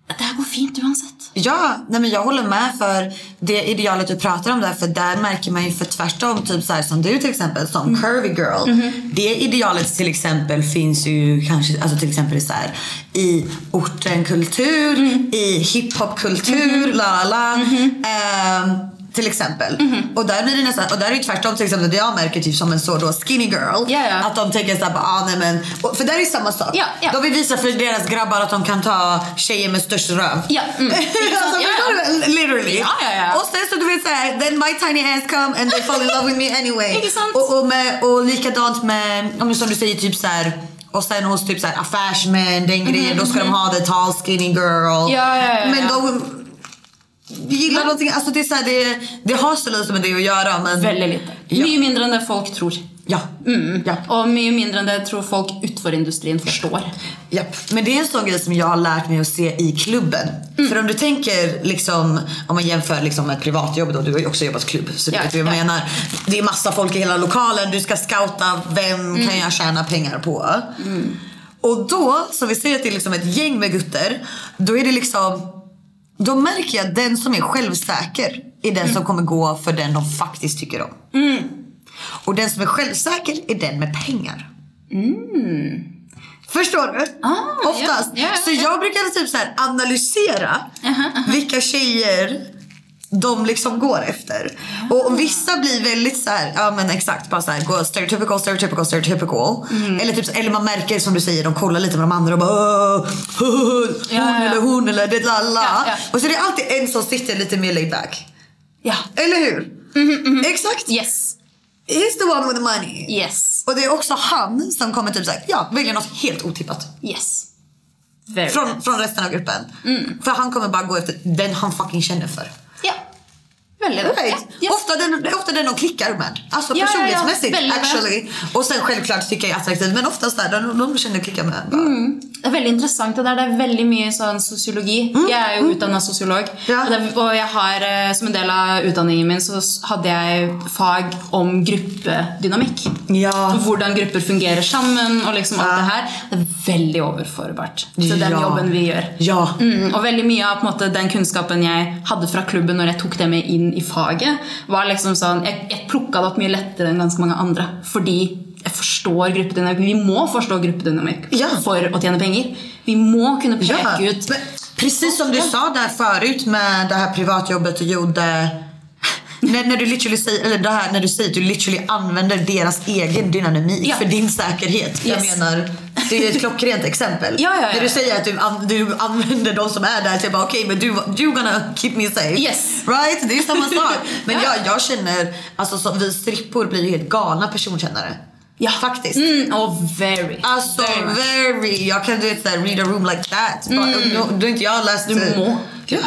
B: Det här går fint uansett.
A: Ja, nej men jag håller med för det idealet du pratar om där för där märker man ju för tvärtom typ så här, som du till exempel som
B: Mm.
A: curvy girl.
B: Mm-hmm.
A: Det idealet till exempel finns ju kanske alltså till exempel så här, i ortenkultur,
B: Mm.
A: i hiphopkultur,
B: Mm-hmm.
A: la la la. Ehm, till exempel. Och där blir det nästan, och där är det tvärtom till exempel det jag märker typ som en så då skinny girl.
B: Ja, ja.
A: Att de tänker såhär, ah, nej men. Och, för där är det samma sak.
B: Ja, ja.
A: De vill visa för deras grabbar att de kan ta tjejer med störst röv.
B: Ja, mm.
A: alltså, väl? Literally. Och sen så du vet såhär, then my tiny ass come and they fall in love with me anyway. Och, och, med, och likadant med, om som du säger typ såhär och sen hos typ affärsmän, den grejen, då ska de ha the tall skinny girl.
B: Ja, ja, ja,
A: Men
B: ja.
A: De gillar någonting, alltså det är såhär, det, det har så lite med det att göra men...
B: Väldigt lite.
A: Ja.
B: Mycket mindre än det folk tror.
A: Ja. ja.
B: Och mycket mindre än det tror folk utanför industrin förstår.
A: Japp. Men det är en sån grej som jag har lärt mig att se i klubben.
B: Mm.
A: För om du tänker liksom, om man jämför liksom med ett privatjobb då, du har ju också jobbat klubb så du
B: Ja,
A: vet vad jag
B: ja.
A: menar. Det är massa folk i hela lokalen, du ska scouta, vem
B: Mm.
A: kan jag tjäna pengar på? Och då, så vi säger att det är liksom ett gäng med gutter, då är det liksom då märker jag att den som är självsäker är den
B: Mm.
A: som kommer gå för den de faktiskt tycker om. Och den som är självsäker är den med pengar. Förstår du?
B: Mm. Ah,
A: Oftast.
B: ja, ja,
A: så jag brukar typ så analysera vilka tjejer de liksom går efter. Och vissa blir väldigt så här, ja men exakt, bara så här, går stereotypical, stereotypical, stereotypical.
B: Mm.
A: Eller, typ, eller man märker som du säger, de kollar lite med de andra och bara "Åh, hon
B: Ja, ja,
A: eller hon eller det lalla.
B: Ja.
A: Och så det är alltid en som sitter lite mer laid back.
B: Ja.
A: Eller hur? Exakt.
B: Yes.
A: He's the one with the money.
B: Yes.
A: Och det är också han som kommer typ såhär, ja, välja något helt otippat.
B: Yes. Very
A: Från, från resten av gruppen. För han kommer bara gå efter den han fucking känner för.
B: Ja. Väldigt. Ja, yes.
A: Ofta, den, det är ofta den de klickar med. Alltså
B: Ja, ja, ja.
A: personlighetsmässigt
B: väl.
A: actually. Och sen självklart tycker jag är attraktiv men oftast där, de, de känner klicka med. Bara.
B: Det är väldigt intressant det där. Det är väldigt mycket sån sociologi. Jag är ju utbildad sociolog.
A: Mm. Ja.
B: Och, det, jag har, eh, som en del av utbildningen min så hade jag fag om gruppedynamik.
A: Ja.
B: Hur grupper fungerar samman och liksom allt det här. Det är väldigt överförbart den
A: Ja.
B: jobben vi gör.
A: Ja.
B: Mm, och väldigt mycket av måte, den kunskapen jag hade från klubben när jag tog det med in i faget, var liksom sån, jag, jag plockade upp mycket lättare än ganska många andra. Fordi jag förstår gruppedynamik. Vi må förstå gruppedynamik
A: Ja.
B: för att tjäna pengar. Vi må kunna peka
A: Ja.
B: ut
A: Men precis som du sa där förut med det här privatjobbet du gjorde. När, när du literally säger, eller det här, när du säger att du literally använder deras egen dynamik
B: Ja.
A: för din säkerhet. Jag
B: Yes.
A: menar, det är ett klockrent exempel.
B: Ja, ja, ja.
A: När du säger att du, an, du använder de som är där till bara okej men du, du gonna keep me safe.
B: Yes.
A: Right? Det är samma sak. Men
B: Ja.
A: jag, jag känner, alltså som vi strippor blir ju helt galna personkännare.
B: Ja.
A: Faktiskt.
B: Mm, och very.
A: Alltså
B: very
A: very, jag kan du vet såhär read a room like that. Bara, nu- Då inte jag läst...
B: Du må.
A: Ja.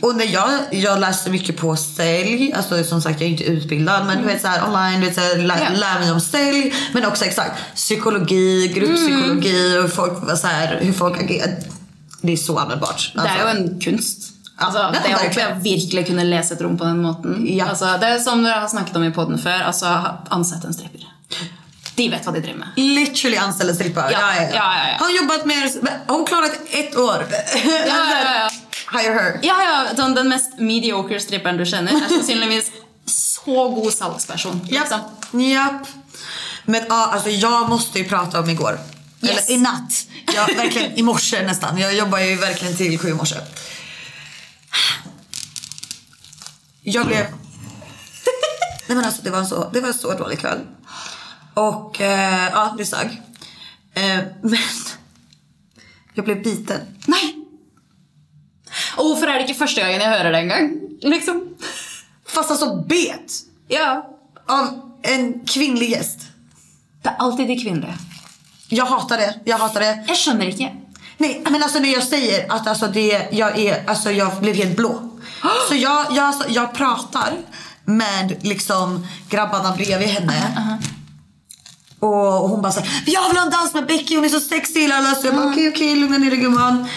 A: Och när jag, jag läste mycket på sälj, alltså som sagt jag är inte utbildad men du vet såhär online, du vet, såhär, lä,
B: Ja.
A: lär mig om sälj. Men också exakt psykologi, grupppsykologi och hur folk, så här, hur folk agerar. Det är så användbart.
B: Det är
A: Alltså.
B: ju en kunst.
A: Ja,
B: Alltså,
A: ja,
B: det är
A: verkligen.
B: att verkligen kunna läsa ett rum på den måten.
A: Ja.
B: Alltså, det är som jag har snackat om i podden för alltså ansätt en stripper. De vet vad de driver med.
A: Literally anställda strippare.
B: Ja, ja, ja, ja.
A: Har jobbat med, har hon klarat ett år?
B: Ja, ja, ja.
A: Hire her.
B: Ja, ja, den, den mest mediocre strippern du känner är sannsynligvis så god salgsperson. Liksom.
A: Japp. Japp. Men ja, alltså jag måste ju prata om igår.
B: Yes.
A: Eller i natt. Ja, verkligen i morse nästan. Jag jobbar ju verkligen till sju i morse. Jag blev... Nej men alltså det var en så, det var en så dålig kväll. Och eh, ja, det sög. Eh, men jag blev biten.
B: Nej! Och varför är det inte första gången jag hör det en gång? Liksom.
A: Fast alltså bet.
B: Ja.
A: Av en kvinnlig gäst.
B: Det är alltid de kvinnliga.
A: Jag hatar det. Jag hatar det.
B: Jag skönner inte.
A: Nej, men alltså när jag säger att alltså det, jag, är, alltså jag blev helt blå. Så jag, jag, alltså, jag pratar med liksom grabbarna bredvid henne. Och hon bara såhär, jag vill ha en dans med Becky, hon är så sexig. lala." Så jag bara okej okej, lugna ner dig gumman.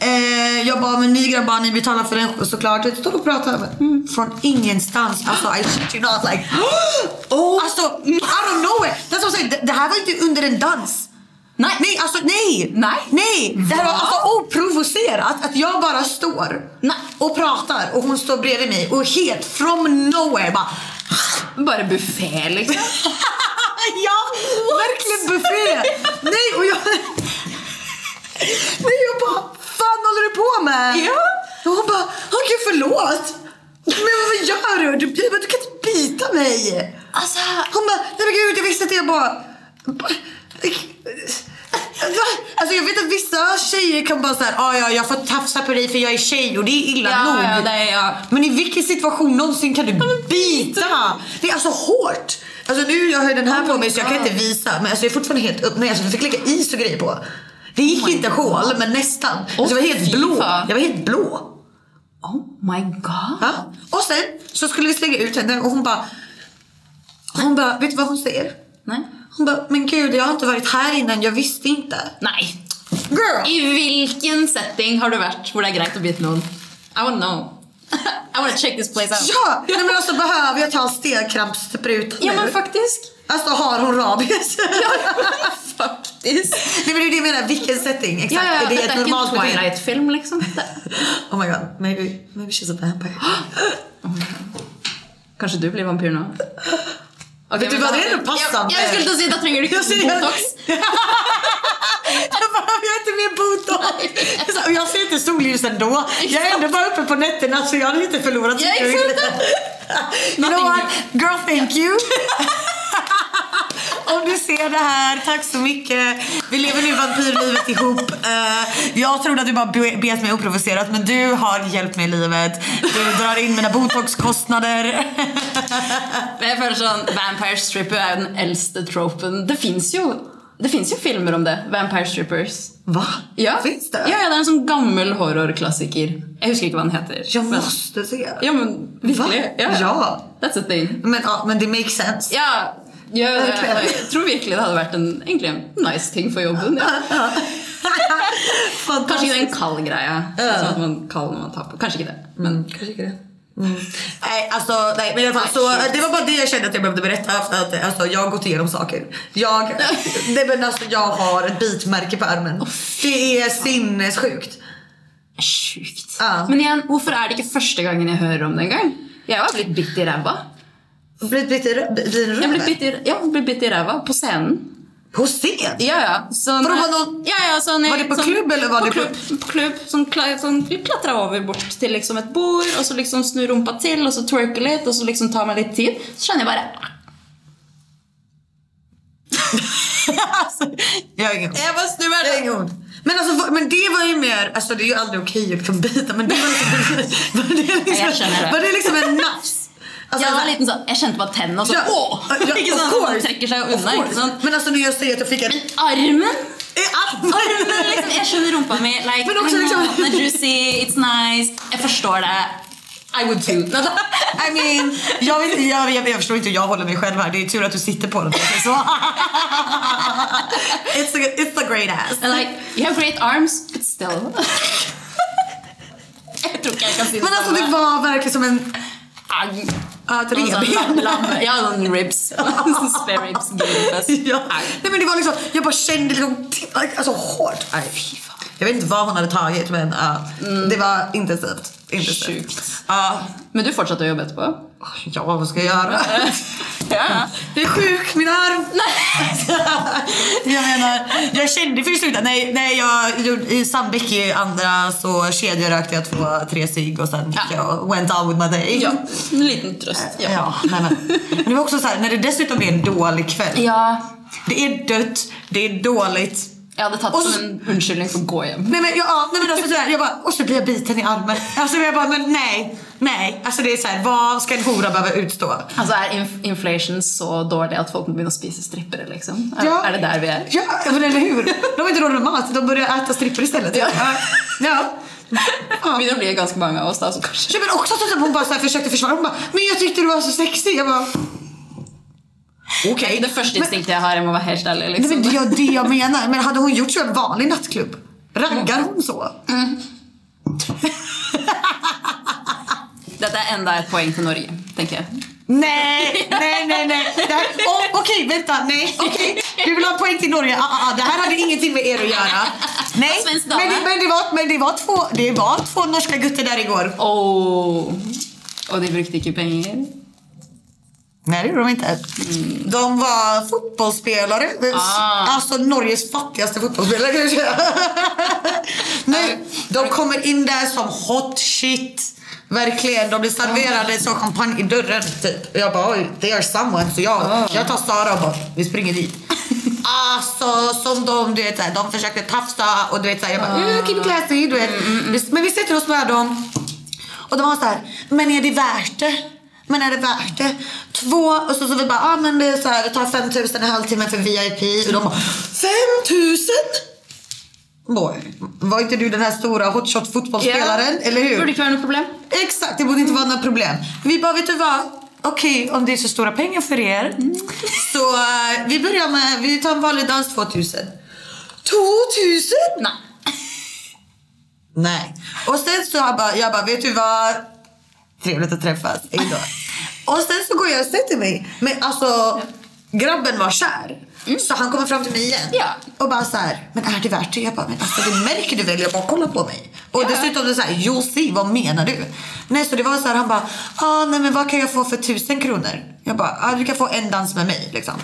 A: Eh, jag bara, men ni grabbar ni betalar för den såklart. Jag står och pratar med. Från ingenstans. Alltså I shit you not like. oh. Alltså out of nowhere. Det, är som jag säger, det, det här var inte under en dans.
B: Nej.
A: Nej, alltså nej!
B: Nej.
A: Nej! Det här var
B: Va?
A: alltså oprovocerat att jag bara står
B: Nej.
A: och pratar och hon står bredvid mig och helt from nowhere bara
B: Bara buffé liksom.
A: ja, verkligen buffé! Nej, och jag... Nej, jag bara, fan håller du på med?
B: Ja.
A: Och hon bara, åh gud förlåt. Men vad gör du? Du, du, du kan inte bita mig.
B: Alltså,
A: Hon bara, nej men gud jag visste inte. Jag bara... Alltså jag vet att vissa tjejer kan bara säga, ah, ja jag får tafsa på dig för jag är tjej och det är illa
B: ja,
A: nog.
B: ja, är jag.
A: Men i vilken situation någonsin kan du bita? Det är alltså hårt. Alltså nu jag har den här
B: Oh
A: på mig så jag kan inte visa men alltså jag är fortfarande helt upp. Nej, alltså jag fick lägga is och grejer på. Det gick
B: Oh
A: inte hål men nästan. Alltså jag var helt blå. Jag var helt blå.
B: Oh my god.
A: Ja. Och sen så skulle vi slänga ut henne och hon bara Hon bara, vet du vad hon säger?
B: Nej.
A: Hon bara, men gud jag har inte varit här innan, jag visste inte.
B: Nej.
A: Girl!
B: I vilken setting har du varit hvor det är greit att bita någon? I wanna know. I wanna check this place out.
A: Ja! Nej men alltså behöver jag ta stegkrampssprutan
B: Ja
A: nu?
B: men faktiskt.
A: Alltså har hon rabies?
B: Faktiskt.
A: Nej men det är det jag menar, vilken setting? Exakt.
B: Ja, ja,
A: är det ett
B: är inte en
A: normalt beteende?
B: Twilight-film liksom.
A: Oh my god, maybe, maybe she's a vampire.
B: Kanske du blir vampyr nu? Okay,
A: Vet du vad, det är passande.
B: Jag, jag skulle inte säga att tränger du
A: Jag ser-
B: botox.
A: Jag behöver inte mer botox. Och jag ser inte solljus ändå. Jag är ändå bara uppe på nätterna så jag hade inte förlorat så
B: Ja,
A: mycket. You know what? Girl, thank you. Om du ser det här, tack så mycket. Vi lever nu vampyrlivet ihop. Eh, jag trodde att du bara be- bet mig oprovocerat men du har hjälpt mig i livet. Du drar in mina botoxkostnader.
B: Men jag føler sånn Vampire stripper er jo den eldste tropen. Det fins jo, det finns ju filmer om det. Vampire strippers.
A: Va?
B: Ja.
A: Finns det?
B: Ja, ja, det er en sånn gammel horrorklassiker. Jeg husker ikke hva den heter.
A: Jag
B: men,
A: måste se.
B: ja, men virkelig.
A: Va?
B: Ja.
A: Ja.
B: That's a thing.
A: Men, ja, men det makes sense.
B: Ja, ja
A: Verkligen.
B: jeg tror virkelig det hadde vært en, egentlig en nice ting for jobben. Ja. Kanskje ikke den kald greia. Sånn at man kald når man tar på. Kanskje ikke det. Men
A: Kanske inte det. Mm. Nej, alltså, nej, men i alla fall, så,
B: Nej,
A: det var bara det jag kände att jag behövde berätta. För att, alltså, jag har gått igenom saker. Jag, det, men alltså, jag har ett bitmärke på armen. det är sinnessjukt.
B: sjukt.
A: Ja.
B: Men igjen, hvorfor er det ikke første gangen jeg hører om det engang? Jeg har blitt bitt i ræva.
A: Blivit bitt i rö- bit i
B: Jeg ble
A: röven?
B: bitt i, ja, ble bitt i ræva på scenen.
A: På scen?
B: Ja, ja. Sånn,
A: Vadå, var någon-
B: ja, ja, sånn,
A: var det på
B: sånn,
A: klubb, eller var
B: på
A: det på-
B: klubb? På klubb. Sånn, kla- sånn, klatra over bort til liksom et bord, og så liksom snu rumpa til, og så twerke litt, og så liksom ta meg litt tid. Så skjønner jeg bare
A: alltså, jag har ingen
B: Jeg bare snur meg.
A: Jag har ingen ord. Men, alltså, men det var ju mer, alltså det är ju aldrig okej att liksom bita men det var liksom, var det liksom,
B: Jag känner.
A: Var det liksom en nafs? Alltså,
B: Jeg var liten sånn, jeg kjente bare tennene, og så åh! ikke
A: of
B: sant?
A: course.
B: Man trekker seg unna. ikke sant?
A: Men alltså när jag säger att jag fick en...
B: Armen!
A: I armen!
B: Armen liksom, Jeg skjønner rumpa mi. Like,
A: Men også liksom-
B: er juicy, it's nice. Jeg forstår det. I would too.
A: I mean, jag, vet, jag, jag, jag förstår inte hur jag håller mig själv här. Det är tur att du sitter på den. Så. it's, a, it's a great ass.
B: And like, you have great arms, but still. jag tror inte jag kan se
A: Men alltså det var verkligen som en...
B: Aj.
A: Ja, ett revben.
B: har någon ribs. Spare ribs.
A: Ja.
B: Aj.
A: Nej men det var liksom, jag bara kände liksom, alltså hårt. Fy fan. Jag vet inte vad hon hade tagit men ja, det var intensivt. intensivt.
B: Sjukt.
A: Ja,
B: Men du fortsatte att jobba på?
A: Ja, vad ska jag göra?
B: Ja.
A: Jag är sjuk, min arm. jag menar, jag kände för slutet, nej, nej jag gjorde, i Sandbäck i andra så kedjerökte jag två, tre cigg och sen
B: Ja.
A: jag went on with my day.
B: Ja, en liten tröst. Ja.
A: Ja, nej, men. men det var också så här, när det dessutom är en dålig kväll.
B: ja.
A: Det är dött, det är dåligt.
B: Jag hade tagit
A: Och så-
B: som en undskyldning för att gå hem.
A: Nej men, ja, nej, men alltså, sådär, jag bara, och så blir jag biten i armen. Alltså jag bara, men nej, nej. Alltså det är så här, vad ska en hora behöva utstå?
B: Alltså är inf- inflation så dålig att folk börjar spisa strippare liksom?
A: Ja.
B: är det där vi är?
A: Ja, men eller hur? De har inte råd med mat, de börjar äta strippor istället. Ja. ja. ja.
B: Det blir ganska många av oss där som kanske...
A: Ja, men också att hon bara så här försökte försvara. Hon bara, men jag tyckte du var så sexig. Jag bara, okej.
B: Det första instinkten jag har är att vara helt ärlig.
A: Nej,
B: Liksom.
A: men det är det jag menar. Men hade hon gjort så en vanlig nattklubb? Raggar hon så?
B: Detta är enda ett poäng till Norge, tänker jag.
A: Nej, nej, nej, nej. Det här- Åh, Okej, vänta. Nej, okej. Du vill ha poäng till Norge. Ah, ah, ah. Det här hade ingenting med er att göra. Nej, men, det, men, det var, men det, var två, det var två norska gutter där igår.
B: Oh. Och de brukte ikke penger.
A: Nej, det gjorde de inte. De var fotbollsspelare.
B: Ah.
A: Alltså Norges fattigaste fotbollsspelare kan jag säga. Nej, de kommer in där som hot shit. Verkligen. De blir serverade som champagne i dörren. Typ. Jag bara, oj, they are someone. Så jag, jag tar Sara och bara, vi springer dit. Alltså som de, du vet, såhär, de försökte tafsa och du vet såhär, jag bara, mm, keep it classy, du vet. Men vi sätter oss med dem. Och de var så här, men är det värt det? Men är det värt det? Två, och så, så vi bara, ah, men det är så här, det tar 5000 en halvtimme för VIP. Och de bara, 5000? Boy, var inte du den här stora hotshot fotbollsspelaren? Eller hur?
B: Burde ikke være noe problem.
A: Exakt, det borde inte vara några problem. Vi bara, vet du vad? Okej, om det är så stora pengar för er. Så eh, vi börjar med, vi tar en vanlig dans 2000. 2000?
B: Nei.
A: Nej. Och sen så jag bara, jag bara, vet du vad? Trevligt att träffas. Hejdå. och sen så går jag och sätter mig. Men alltså, grabben var kär. Så han kommer fram till mig igen.
B: Ja.
A: Och bara så här, men är det värt det? Jag bara, men alltså det märker du väl? Jag bara, kolla på mig. Och
B: Ja.
A: dessutom det så här, see, vad menar du? Nej, så det var så här, han bara, ah, nej men vad kan jag få för tusen kronor? Jag bara, ah, du kan få en dans med mig liksom.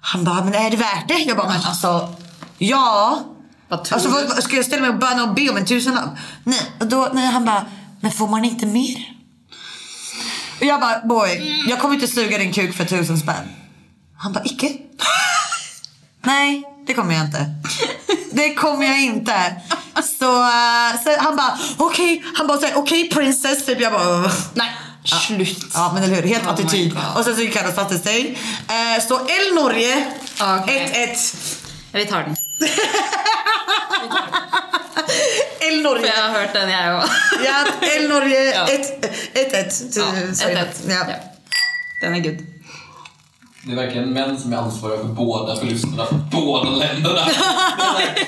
A: Han bara, men är det värt det? Jag bara, men alltså, ja.
B: Vad
A: Alltså, vad, vad, ska jag ställa mig och böna och be om en tusenlapp? Nej, och då, nej, han bara, men får man inte mer? Och jag bara, boy, jag kommer inte suga din kuk för tusen spänn. Han bara, icke? nej, det kommer jag inte. Det kommer jag inte. Så, eh, så han bara, okej, han bara okej princess, typ. Jag bara,
B: Nei, slutt.
A: Ja men eller hur, helt
B: Oh
A: attityd. Och sen så gick han och satte sig. Eh, så El Norge, 1-1.
B: Okej. Vi tar den.
A: El Norge.
B: jeg har hørt den, jeg òg.
A: Ja, El Norge,
B: Ja.
A: 1-1.
B: Ja,
A: Sorry.
B: ett, ett.
A: Ja.
B: Ja. Den er good.
C: Det är verkligen män som är ansvariga för båda förlusterna för båda länderna.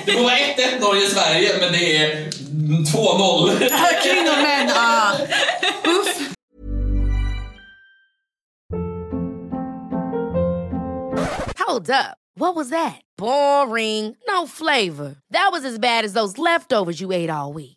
C: Det får vara 1-1 Norge-Sverige, men det är 2-0.
A: Kvinnor, män. Ah.
D: Hold up. What was that? Boring. No flavor. That was as bad as those leftovers you ate all week.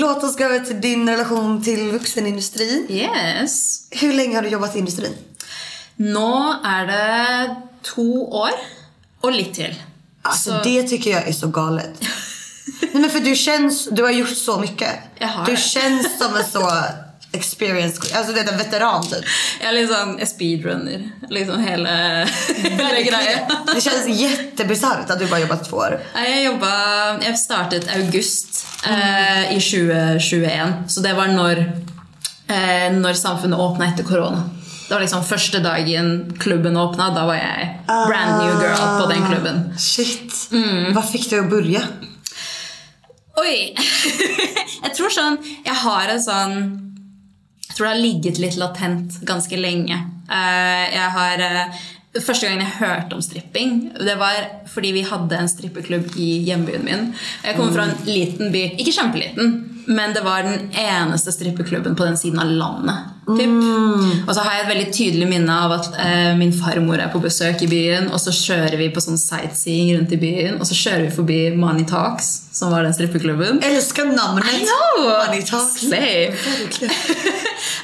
A: Låt oss gå över till din relation till vuxenindustrin.
B: Yes.
A: Hur länge har du jobbat i industrin?
B: Nå er det to år og litt til.
A: Alltså
B: Så-
A: det tycker jag är så galet. Nej men för du känns, du har gjort så mycket.
B: Jag har
A: du känns som en så experienced, alltså det är en veteran typ.
B: Jeg er litt sånn jeg speedrunner liksom hele, hele greia.
A: Det känns jättebisarrt att du bara jobbat två år.
B: Nei, Jeg jobba Jeg startet august eh, i 2021, så det var når, eh, når samfunnet åpna etter korona. Det var liksom første dagen klubben åpna. Da var jeg brand new girl på den klubben.
A: Shit.
B: Mm.
A: Vad fick dig att börja?
B: Oi! jeg tror sånn Jeg har en sånn jag tror det har ligget lite latent ganska länge. Eh, jeg har eh, Første gangen jeg om stripping, det var att vi hade en strippeklubb i hembyn min. Jag kommer från en liten by. inte jätteliten men det var den eneste strippeklubben på den siden av landet. Typ. Og så har jeg et veldig tydelig minne av at eh, min farmor er på besøk i byen, og så kjører vi på sånn sightseeing rundt i byen, og så kjører vi forbi Money Talks, som var den strippeklubben.
A: Älskar namnet.
B: I know!
A: Money Talks.
B: Slay.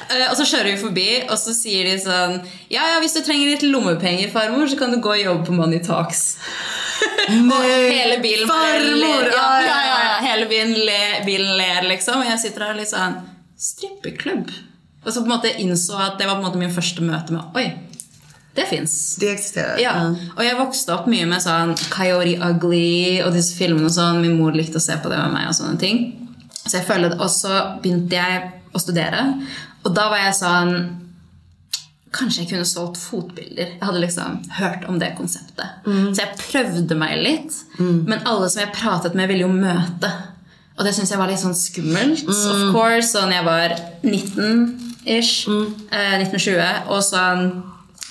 B: Eh, og så kjører vi forbi, og så sier de sånn Ja, ja, hvis du trenger litt lommepenger, farmor, så kan du gå og jobbe på Money Talks. Bilen bare
A: Farmor!
B: Ja,
A: Ja,
B: ja,
A: ja,
B: ler, liksom. Og jeg sitter her litt sånn Strippeklubb? Og så på en måte innså at det var på en måte min første møte med Oi, det fins.
A: Det existerar.
B: Ja, og jeg vokste opp mye med sånn Coyote Ugly og disse filmene og sånn. Min mor likte å se på det med meg og sånne ting. Så jeg følte Og så begynte jeg å studere, og da var jeg sånn Kanskje jeg kunne solgt fotbilder. Jeg hadde liksom hørt om det konseptet. Så jeg prøvde meg litt. Men alle som jeg pratet med, ville jo møte. Og det syntes jeg var litt sånn skummelt. Of course, sånn jeg var 19-ish. Eh, 1920. Og sånn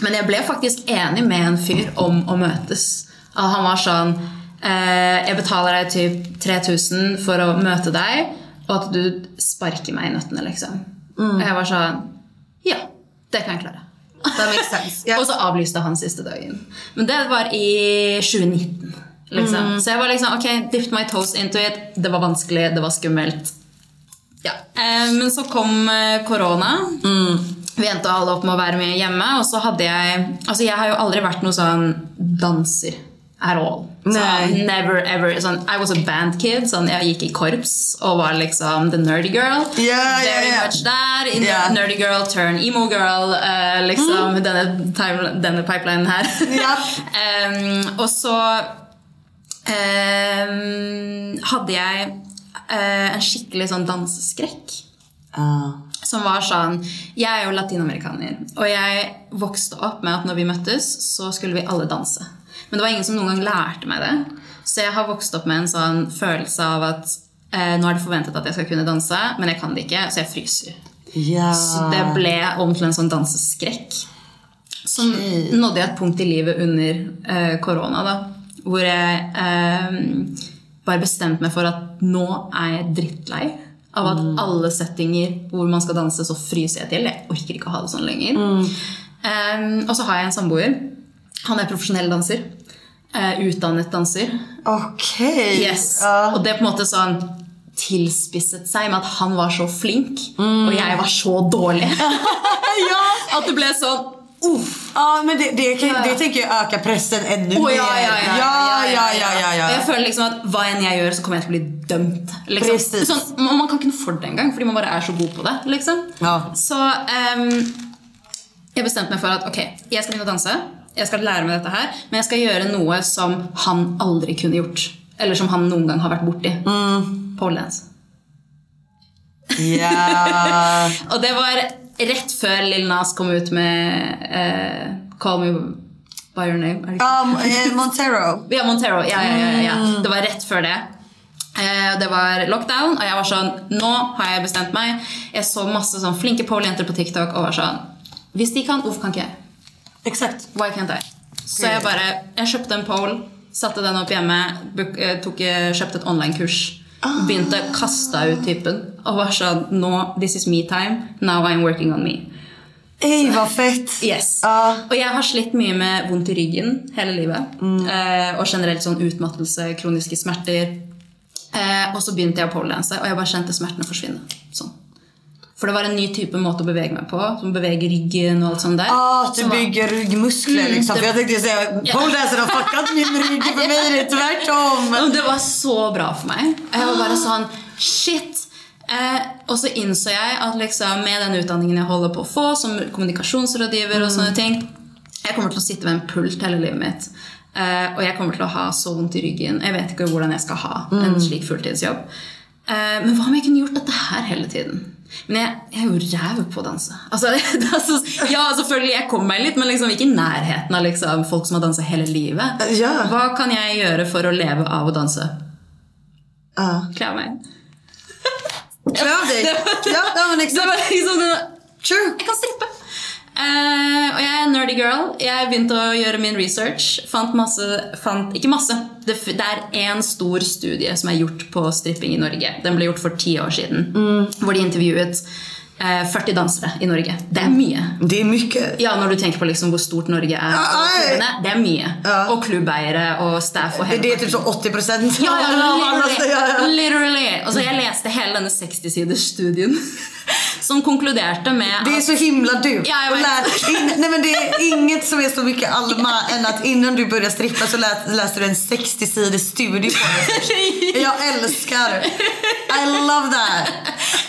B: Men jeg ble faktisk enig med en fyr om å møtes. Og han var sånn eh, Jeg betaler deg typ 3000 for å møte deg, og at du sparker meg i nøttene, liksom. Og jeg var sånn Ja, det kan jeg klare.
A: That makes sense. Ja.
B: Og så avlyste han siste dagen. Men det var i 2019. Liksom. Så jeg var liksom, ok, dipped my toes into it. Det var vanskelig, det var skummelt. Ja. Eh, men så kom eh, korona. Vi endte alle opp med å være mye hjemme. Og så hadde jeg Altså, jeg har jo aldri vært noe sånn danser at all. Så,
A: Nei.
B: never ever sånn, I was a band kid. Sånn, jeg gikk i korps og var liksom the nerdy girl.
A: Ja,
B: Very
A: ja.
B: much der. In
A: Ja.
B: Nerdy girl turn emo girl. eh, liksom denne, time, denne pipelinen her. Em, og så em, hadde jeg eh, en skikkelig sånn danseskrekk.
A: Ah.
B: Som var sånn Jeg er jo latinamerikaner, og jeg vokste opp med at når vi møttes, så skulle vi alle danse. Men det var ingen som noen gang lærte meg det. Så jeg har vokst opp med en sånn følelse av at eh, nå er det forventet at jeg skal kunne danse, men jeg kan det ikke, så jeg fryser.
A: Ja.
B: Så det ble om til en sånn danseskrekk. Så nådde jeg et punkt i livet under eh, korona da, hvor jeg eh, bare bestemte meg for at nå er jeg drittlei av at alle settinger hvor man skal danse, så fryser jeg til. Jeg orker ikke å ha det sånn lenger. Eh, og så har jeg en samboer. Han er profesjonell danser. Eh, utdannet danser.
A: Ok.
B: Yes.
A: Ja.
B: Og det på en måte sånn tilspisset seg med at han var så flink, og jeg var så dårlig.
A: ja.
B: At det ble sånn uff.
A: Ja, men det, det, kan, det tänker jag öka pressen ännu
B: Å,
A: mer.
B: ja, ja, ja,
A: ja, ja, ja, ja, ja.
B: føler liksom at hva enn jeg gjør, så kommer til å bli dømt. Liksom.
A: Precis.
B: Sånn, man kan noe for det engang, fordi man bare er så god på det. Liksom.
A: Ja.
B: Så ehm, jeg bestemte meg for at ok, jeg skal begynne å danse. Jeg skal lære meg dette her, men jeg skal gjøre noe som han aldri kunne gjort. Eller som han noen gang har vært borti.
A: Mm.
B: Dance.
A: Ja.
B: Og det var rett før Lil Nas kom ut med eh, Call Me By Your Name.
A: Um, Montero.
B: Ja, Montero. Ja, ja, ja, ja. Det var rett før det. Eh, Det var lockdown, og jeg var sånn Nå har jeg bestemt meg. Jeg så masse sånn flinke pole-jenter på TikTok og var sånn Hvis de kan, hvorfor kan ikke jeg?
A: Exakt.
B: Why can't I? Så jeg bare Jeg kjøpte en pole, satte den hjemme, book, eh, tok, eh, kjøpte et online-kurs. Begynte å kaste ut typen og var sånn Nå, this is me time. Now I'm working on me.
A: Ey, vad fett.
B: Yes.
A: Ja.
B: Og jeg har slitt mye med vondt i ryggen hele livet. Eh, og generelt sånn utmattelse, kroniske smerter. Eh, og så begynte jeg å poledanse, og jeg bare kjente smertene forsvinne. Sånn. For det var en ny type måte å bevege meg på, som beveger ryggen og alt sånt der.
A: Ah, att du
B: Som var-
A: bygger ryggmuskler liksom. För jag tänkte säga, poledancer har fuckat min rygg. För mig är det tvärtom.
B: Det var så bra for meg. Jeg var bare sånn Shit! Eh, og så innså jeg at liksom, med den utdanningen jeg holder på å få som kommunikasjonsrådgiver, og sånne ting Jeg kommer til å sitte ved en pult hele livet mitt. Eh, og jeg kommer å ha så vondt i ryggen. Jeg vet ikke hvordan jeg skal ha en slik fulltidsjobb. Eh, men hva om jeg kunne gjort dette her hele tiden? Men jeg, jeg er jo ræv på å danse. Altså, det er så, ja, selvfølgelig, jeg kommer meg litt, men liksom ikke i nærheten av liksom, folk som har dansa hele livet.
A: Ja.
B: Hva kan jeg gjøre for å leve av å danse?
A: Ja.
B: Kle av meg.
A: Klä av dig. Ja, men
B: Det
A: exakt.
B: var liksom det-
A: True.
B: Jeg kan strippe. Eh, og jeg er en nerdy girl. Jeg begynte å gjøre min research. Fant masse fant, Ikke masse. Det, det er én stor studie som er gjort på stripping i Norge. Den ble gjort for ti år siden. Hvor de intervjuet eh, 40 dansere i Norge. Det er mye.
A: Det är mycket.
B: Ja, Når du tenker på liksom hvor stort Norge er. Og
A: nei.
B: klubbene, Det er mye.
A: Ja.
B: Og klubbeiere og staff. og
A: Det, det är typ så 80 procent.
B: Ja, ja, literally. literally. Altså, jeg leste hele denne 60-siders studien. Som konkluderte med
A: Det är så himla du.
B: Ja, jag
A: Och lär, in, nej men det är inget som är så mycket Alma än att innan du börjar strippa så lä, läste du en 60-sidig studie på det. Jag älskar. I love that.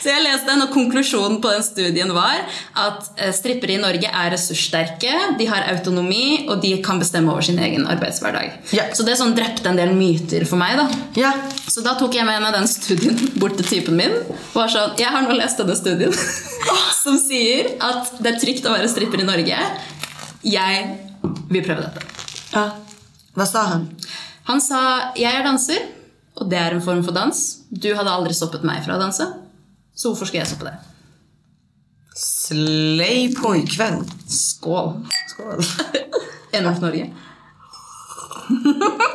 B: Så jeg leste den, og konklusjonen på den studien var at eh, strippere i Norge er ressurssterke, de har autonomi, og de kan bestemme over sin egen arbeidshverdag.
A: Ja.
B: Så det sånn drepte en del myter for meg. da.
A: Ja.
B: Så da tok jeg med meg den studien bort til typen min. var sånn, Jeg har nå lest denne studien som sier at det er trygt å være stripper i Norge. Jeg vil prøve dette.
A: ja. Vad sa han?
B: Han sa jeg er danser, og det er en form for dans. Du hadde aldri stoppet meg fra å danse, så hvorfor skal jeg stoppe det?
A: Slay pojkvän.
B: Skål.
A: Skål.
B: Enormt Norge.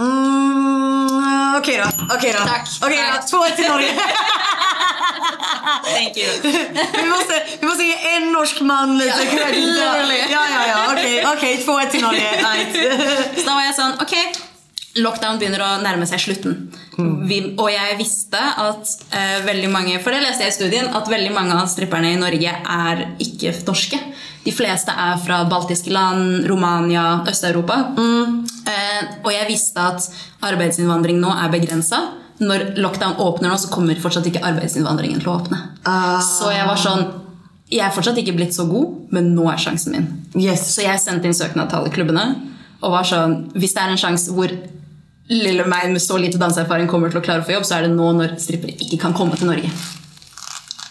A: Mm, Okej då. Okej då.
B: Tack.
A: Okej
B: Tack.
A: då. 2-1 till Norge.
B: Thank you.
A: vi, måste, vi måste ge en norsk man lite credit.
B: literally.
A: Ja, ja, ja. Okej, okej. 2-1 till Norge.
B: Så da var jeg sånn, ok, lockdown begynner å nærme seg slutten. Vi, og jeg visste at eh, veldig mange, for det leste jeg i studien, at veldig mange av stripperne i Norge er ikke norske. De fleste er fra baltiske land, Romania, Øst-Europa. Eh, og jeg visste at arbeidsinnvandring nå er begrensa. Når lockdown åpner nå, så kommer fortsatt ikke arbeidsinnvandringen til å åpne. Så jeg var sånn Jeg er fortsatt ikke blitt så god, men nå er sjansen min.
A: Yes.
B: Så jeg sendte inn søknad til alle klubbene. Og var sånn, hvis det er en sjanse hvor lille meg med så lite danseerfaring kommer til å klare å få jobb, så er det nå når strippere ikke kan komme til Norge.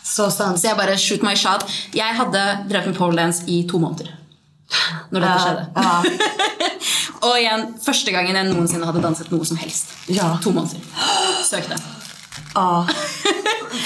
A: Så.
B: Så jeg bare shoot my shot. Jeg hadde drevet med poledance i to måneder. Når dette skjedde.
A: Ja.
B: Og igjen, første gangen jeg noensinne hadde danset noe som helst.
A: Ja.
B: To måneder. Søkte.
A: Ja.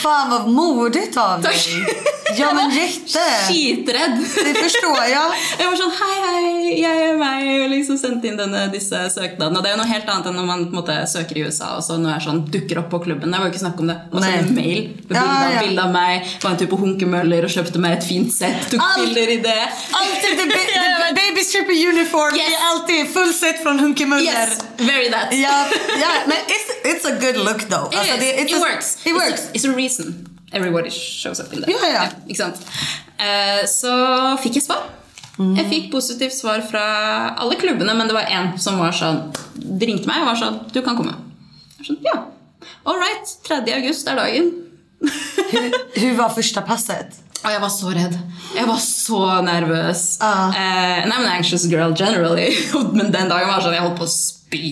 A: Fan vad modigt av dig.
B: Tack.
A: Ja men jätte.
B: Skitredd.
A: Det förstår jag.
B: Jeg var sånn Hei, hei, jeg er meg. Og liksom sendte inn denne, disse søknadene. Og det jo noe helt annet enn når man måte søker i USA og så når jeg sånn dukker opp på klubben. Det var jo ikke snakk om det. Og så en mail med
A: Ja,
B: bilde av,
A: ja.
B: bilde av meg. Var en tur på Hunkemøller og kjøpte meg et fint sett. Tok
A: Alt-
B: bilder i det.
A: Alltid the, the baby stripper uniform.
B: Yes.
A: Det är alltid full set från Hunkemuller.
B: Yes, very that.
A: Ja, ja, men it's, a good look though.
B: It,
A: Alltså, det-
B: it
A: a-
B: works.
A: It works.
B: It's, a, it's a reason everybody shows up in there.
A: Ja, ja.
B: sant? Eh, så fikk jeg svar.
A: Mm.
B: Jeg fikk positivt svar fra alle klubbene, men det var én som var sånn De ringte meg og var sånn Du kan komme. Jeg var sånn, ja. All right. 3. august er dagen.
A: Hur, hur var första passet?
B: Og jeg var så redd. Jeg var så nervøs.
A: Ah.
B: Eh, and I'm an anxious girl generally, men den dagen var sånn jeg holdt på å spy.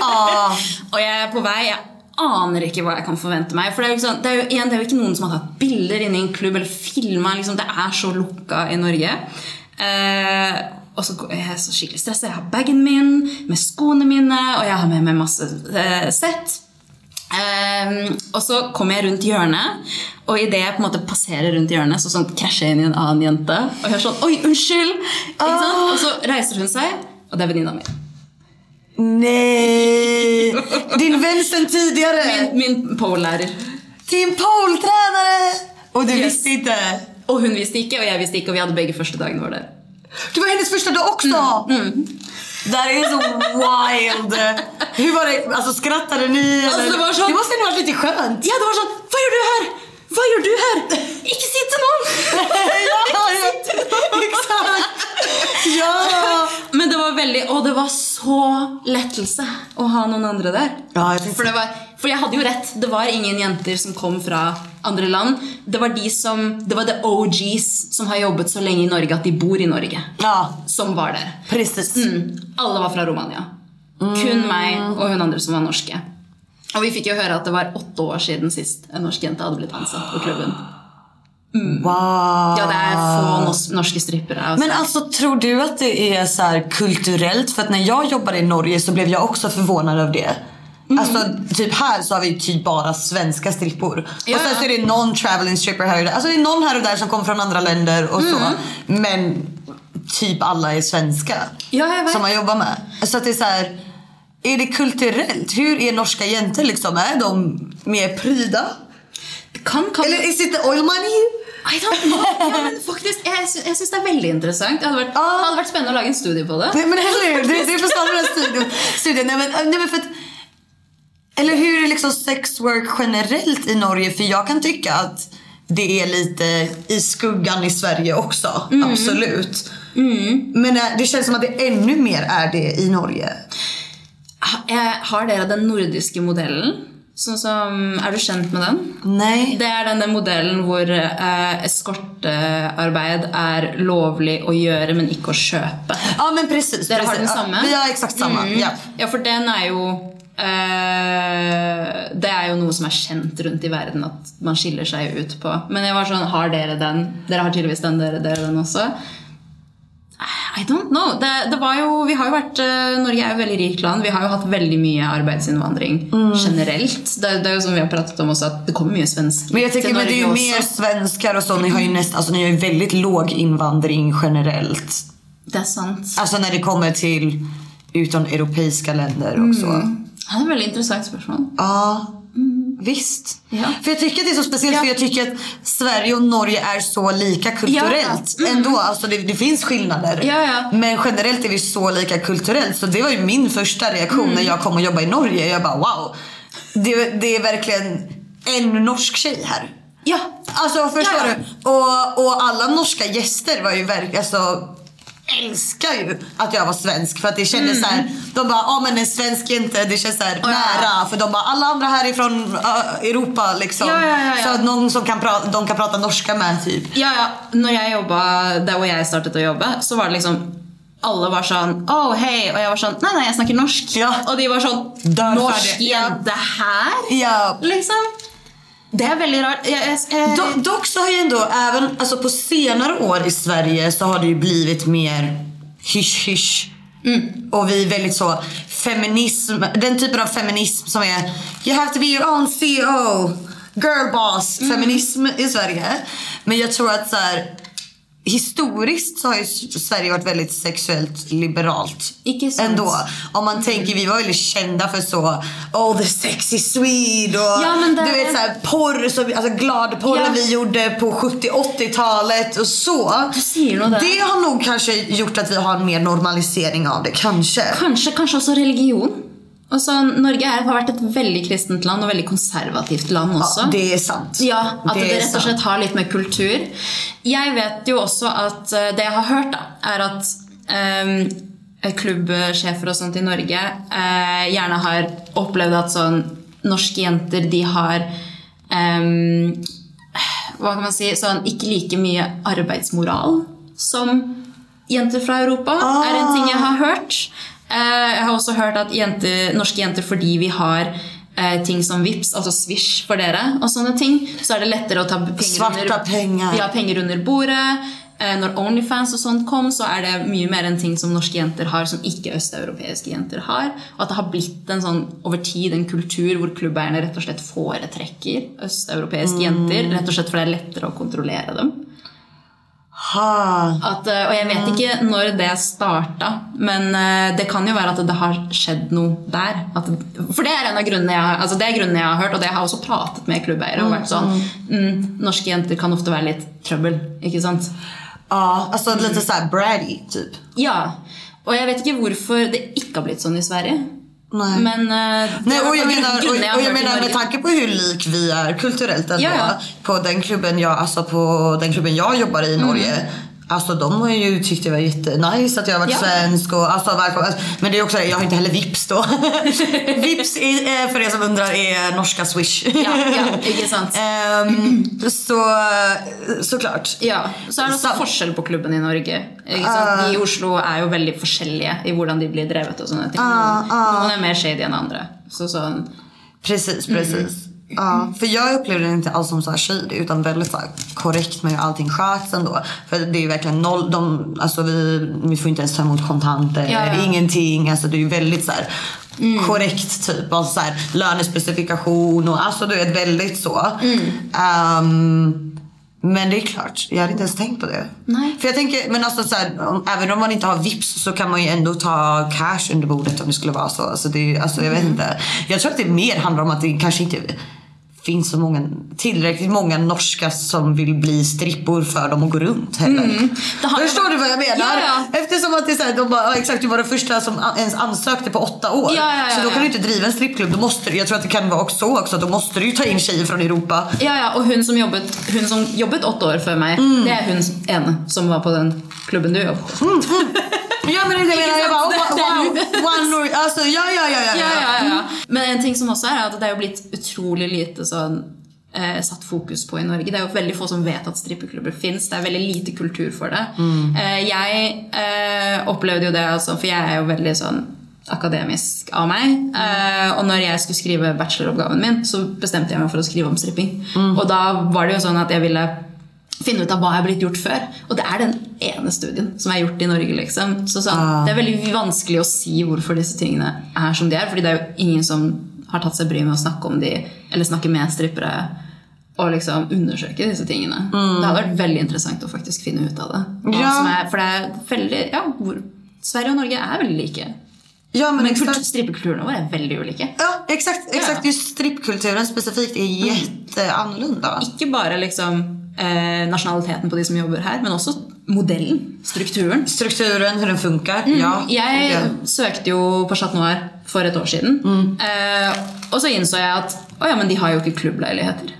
A: Ah.
B: og jeg er på vei. Jeg aner ikke hva jeg kan forvente meg. For Det er jo, sånn, det er jo, igjen, det er jo ikke noen som har tatt bilder inne i en klubb eller filma. Liksom, det er så lukka i Norge. Eh, og så går jeg så skikkelig stressa. Jeg har bagen min med skoene mine, og jeg har med meg masse eh, sett. Ehm, og så kommer jeg rundt hjørnet, og idet jeg på en måte passerer rundt hjørnet, så sånn krasjer jeg inn i en annen jente. Og jeg er sånn Oi, unnskyld! Ikke sant? Og så reiser hun seg, og det er venninna mi.
A: Nej! Din vän sen tidigare.
B: Min, min polelærer.
A: Din poletränare! Och du
B: Yes.
A: visste inte?
B: Og hun visste ikke, og jeg visste ikke, og vi hadde begge første dagene våre der.
A: Det var hennes första dag också!
B: Mm,
A: That is wild! Hur var det? Alltså skrattade ni?
B: Alltså,
A: eller?
B: det var så-
A: det måste ändå varit lite skönt.
B: Ja, det var sånn Hva gjør du her? Hva gjør du her? Ikke si til noen!
A: ja, exakt! Ja!
B: Men det var veldig Og det var så lettelse å ha noen andre der.
A: Ja, jag
B: For, det var, for jeg hadde jo rett. Det var ingen jenter som kom fra andre land. Det var de som Det var the OGs som har jobbet så lenge i Norge at de bor i Norge,
A: Ja,
B: som var der.
A: precis.
B: Mm. Alle var fra Romania. Kun meg og hun andre som var norske. Og vi fikk jo høre at det var åtte år siden sist en norsk jente hadde blitt ansatt på klubben.
A: Wow.
B: Ja, det er få norske strippere. altså.
A: Men alltså tror du att det är så kulturellt? För att när jag jobbade i Norge så blev jag också förvånad av det. Alltså typ här så har vi typ bara svenska strippor.
B: Ja,
A: och sen så är det någon traveling stripper här och där. Alltså det är någon här och där som kommer från andra länder och så. Men typ alla är svenska.
B: Ja.
A: Som man jobbar med. Så att det är så här. Är det kulturellt? Hur är norska jenter liksom? Är de mer pryda?
B: kan, kan
A: Eller is it the oil money?
B: I don't know. Ja, men faktisk, jeg, sy jeg syns det er veldig interessant. Det hadde vært,
A: Ah.
B: hadde vært spennende å lage en studie på det.
A: Nej men eller det får starta den här studion. studien. Nej, men, nej, men för att, eller hur är liksom sex work generellt i Norge? För jag kan tycka att det är lite i skuggan i Sverige också. Absolut. Men eh, det känns som att det ännu mer är det i Norge.
B: Ha- Har dere den nordiske modellen? Sånn som, Er du kjent med den?
A: Nej.
B: Det er denne modellen hvor eh, eskortearbeid er lovlig å gjøre, men ikke å kjøpe.
A: Ja men precis.
B: Dere har den samme?
A: Ja, exakt samma.
B: Mm.
A: Ja.
B: Ja, for den er jo eh, Det er jo noe som er kjent rundt i verden at man skiller seg ut på. Men jeg var sånn, har dere den? Dere har tydeligvis den, dere, dere den også? I don't know. Det, det var jo, vi har jo vært, eh, Norge er jo et veldig rikt land. Vi har jo hatt veldig mye arbeidsinnvandring
A: Mm.
B: generelt. Det, det er jo som vi har pratet om også, at det kommer mye svensk
A: Men jag
B: till
A: men det är ju
B: Norge
A: mer
B: också.
A: svenskar och så. Ni har ju näst, alltså ni har ju väldigt låg invandring generellt.
B: Det är sant.
A: Alltså när det kommer till utom europeiska länder och så.
B: Ja, det är ett väldigt intressant spörsmål.
A: Ja, visst.
B: Ja.
A: För jag tycker att det är så speciellt
B: Ja.
A: för jag tycker att Sverige och Norge är så lika kulturellt
B: Ja. Mm.
A: ändå. Alltså det, det finns skillnader.
B: Ja, ja.
A: Men generellt är vi så lika kulturellt. Så det var ju min första reaktion
B: Mm.
A: när jag kom och jobbade i Norge. Jag bara wow. Det, det är verkligen en norsk tjej här.
B: Ja,
A: Alltså förstår du? Och, och alla norska gäster var ju verkligen, alltså älskar ju att jag var svensk för att det kändes
B: Mm.
A: så här. De bara, ja men en svensk inte, det känns så här nära. För de bara, alla andra här är från äh, Europa liksom.
B: Ja, ja, ja, ja.
A: Så att någon som kan prata, de kan prata norska med typ.
B: Ja, ja. Når jeg jobba der hvor jeg startet å jobbe, så var det liksom alle var sånn oh, hei. Og jeg var sånn Nei, nei, jeg snakker norsk.
A: Ja.
B: Og de var
A: Der
B: Norsk.
A: Ja.
B: jente her?
A: Ja.
B: Liksom. Det er veldig rart. Jeg, jeg, jeg,
A: Do, dock så har ju ändå, även alltså på senare år i Sverige så har det ju blivit mer hysch hysch. Och vi är väldigt så feminism, den typen av feminism som är you have to be your own CEO, girl boss feminism i Sverige. Men jag tror att så här, historiskt så har ju Sverige varit väldigt sexuellt liberalt.
B: Icke sant.
A: Ändå. Om man tänker, vi var väldigt kända för så, oh the sexy Swede och
B: Ja, det-
A: du vet så här, porr, så, alltså gladporren
B: Ja.
A: vi gjorde på 70-80-talet och så.
B: Du sier noe der.
A: Det har nog kanske gjort att vi har en mer normalisering av det, kanske.
B: Kanskje, kanskje også religion. Altså, Norge er, har vært et veldig kristent land og veldig konservativt land også.
A: Ja, det är sant.
B: Ja, at det,
A: är
B: rett og slett har litt med kultur. Jeg vet jo også at eh, Det jeg har hørt, da, er at eh, klubbsjefer og sånt i Norge eh, gjerne har opplevd at sånn norske jenter, de har eh, Hva kan man si Sånn ikke like mye arbeidsmoral som jenter fra Europa, er en ting jeg har hørt. Eh, jeg har også hørt at jenter, norske jenter, fordi vi har eh, ting som VIPS, altså Swish for dere, og sånne ting, så er det lettere å ta penger
A: Svarta
B: under,
A: penger.
B: Vi har penger under bordet. Eh, når Onlyfans og sånt kom, så er det mye mer en ting som norske jenter har, som ikke østeuropeiske jenter har. Og at det har blitt en sånn, over tid en kultur hvor klubbeierne rett og slett foretrekker østeuropeiske jenter, rett og slett fordi det er lettere å kontrollere dem. At, eh, og jeg vet ikke når det starta, men eh, det kan jo være at det har skjedd noe der. At, for det er en av grunnene jeg, altså det er grunnene jeg har hørt, og det har jeg også pratet med klubbeiere. og vært sånn, mm, Norske jenter kan ofte være litt trøbbel. ikke sant?
A: Ja, alltså lite såhär bratty typ.
B: Ja, Og jeg vet ikke hvorfor det ikke har blitt sånn i Sverige.
A: Nej.
B: Men eh,
A: Nej, och jag menar, och, och jag menar med tanke på hur lik vi är kulturellt ändå.
B: Ja.
A: På den klubben jag, alltså på den klubben jag jobbar i i Norge. Alltså de har ju tyckt det var jättenice att jag har varit
B: Ja.
A: svensk och alltså välkommen. Men det är också jag har inte heller vips då. vips är, eh, för er som undrar är norska swish.
B: Ja, ja, ikke sant?
A: Ehm, så såklart.
B: Ja, Så er det
A: Sant.
B: forskjell på klubben i Norge. De i Oslo er jo veldig forskjellige i hvordan de blir drevet. og sånne ting. Noen er mer shady enn andre. Så sånn,
A: Precis, precis. Ja, för jag upplevde det inte alls som så här shady utan väldigt så korrekt med hur allting sköts ändå. För det är verkligen noll, de, alltså vi, vi får inte ens ta emot kontanter,
B: Ja, ja.
A: ingenting. Alltså det är ju väldigt så här korrekt typ. Alltså så här, lönespecifikation och alltså du vet väldigt så. Ehm, men det är klart, jag hade inte ens tänkt på det.
B: Nej.
A: För jag tänker, men alltså så här, om, även om man inte har vips så kan man ju ändå ta cash under bordet om det skulle vara så. Alltså det, alltså jag vet inte. Jag tror att det mer handlar om att det kanske inte finns så många, tillräckligt många norska som vill bli strippor för dem att gå runt heller.
B: Har-
A: Förstår du vad jag menar?
B: Ja, ja.
A: Eftersom att det är så här, de bara, exakt, du var den första som ens ansökte på åtta år.
B: Ja,
A: så då kan du inte driva en strippklubb. Då måste jag tror att det kan vara också, också då måste du ju ta in tjejer från Europa.
B: Ja, ja, och hon som jobbet, hon som jobbet åtta år för mig,
A: Mm.
B: det är hon en som var på den klubben du jobbade på.
A: Ja men det är det jag menar, jag bara, wow, one or, alltså ja ja ja ja.
B: Ja, ja, ja. Men en ting som også er at det jo blitt utrolig lite sånn eh, satt fokus på i Norge. Det er jo veldig få som vet at strippeklubber fins. Det er veldig lite kultur for det. Eh, jeg eh, opplevde jo det, altså, for jeg er jo veldig sånn akademisk av meg. Eh, og når jeg skulle skrive bacheloroppgaven min, så bestemte jeg meg for å skrive om stripping. Og da var det jo sånn at jeg ville finne ut av hva er blitt gjort før. Og det er den ene studien som er gjort i Norge. liksom. Så sånn, Det er veldig vanskelig å si hvorfor disse tingene er som de er. fordi det er jo ingen som har tatt seg bryet med å snakke om de, eller snakke med strippere og liksom undersøke disse tingene. Det hadde vært veldig interessant å faktisk finne ut av det.
A: Ja.
B: er, for det er veldig, ja, hvor, Sverige og Norge er veldig like.
A: Ja men
B: Men
A: exakt.
B: kult- strippekulturene våre er veldig ulike.
A: Ja exakt, exakt.
B: Ja.
A: Just strippkulturen specifikt är jätteannorlunda.
B: Ikke bare liksom eh, nasjonaliteten på de som jobber her, men også modellen. Strukturen.
A: Strukturen, hur den funkar. Ja.
B: Jeg
A: Ja.
B: søkte jo på Chat Noir for et år siden. Eh, og så innså jeg at å ja, men de har jo ikke klubbleiligheter.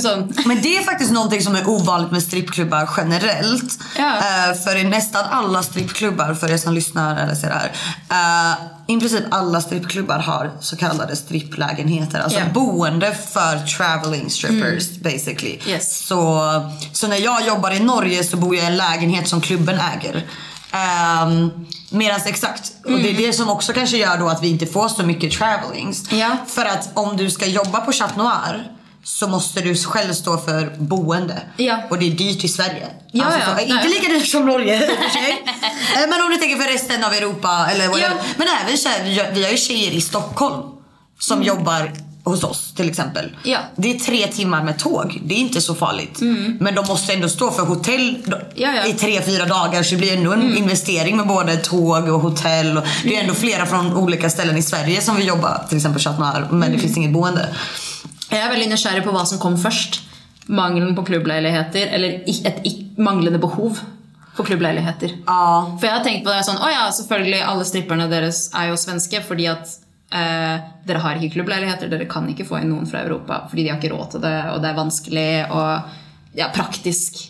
B: Sånn
A: Men det är faktiskt någonting som är ovanligt med strippklubbar generellt.
B: Ja.
A: Eh, för i nästan alla strippklubbar, för er som lyssnar eller ser det här. eh, I princip alla strippklubbar har så kallade stripplägenheter. Alltså
B: Ja.
A: boende för traveling strippers basically.
B: Yes.
A: Så, så när jag jobbar i Norge så bor jag i en lägenhet som klubben äger. Um, Medan exakt, och det är det som också kanske gör då att vi inte får så mycket travelings.
B: Ja.
A: För att om du ska jobba på Chat Noir så måste du själv stå för boende.
B: Ja.
A: Och det är dyrt i Sverige.
B: Ja,
A: alltså,
B: ja.
A: så, inte lika dyrt som Norge. Eh, Men om du tänker för resten av Europa eller whatever.
B: Ja.
A: Men även tjejer, vi har- vi ju tjejer i Stockholm som jobbar hos oss till exempel.
B: Mm. Ja.
A: Det är tre timmar med tåg. Det är inte så farligt. Men de måste ändå stå för hotell
B: Ja, ja.
A: i tre, fyra dagar så det blir ändå en investering med både tåg och hotell. Och det är ändå flera från olika ställen i Sverige som vill jobba, till exempel Chat Noir, men det finns inget boende.
B: Jeg er veldig nysgjerrig på hva som kom først. Mangelen på klubbleiligheter, eller et manglende behov for klubbleiligheter.
A: Ja.
B: For jeg har tenkt på det sånn, å ja, selvfølgelig alle stripperne deres er jo svenske, fordi at eh, dere har ikke klubbleiligheter, dere kan ikke få inn noen fra Europa, fordi de har ikke råd til det, og det er vanskelig, og ja, praktisk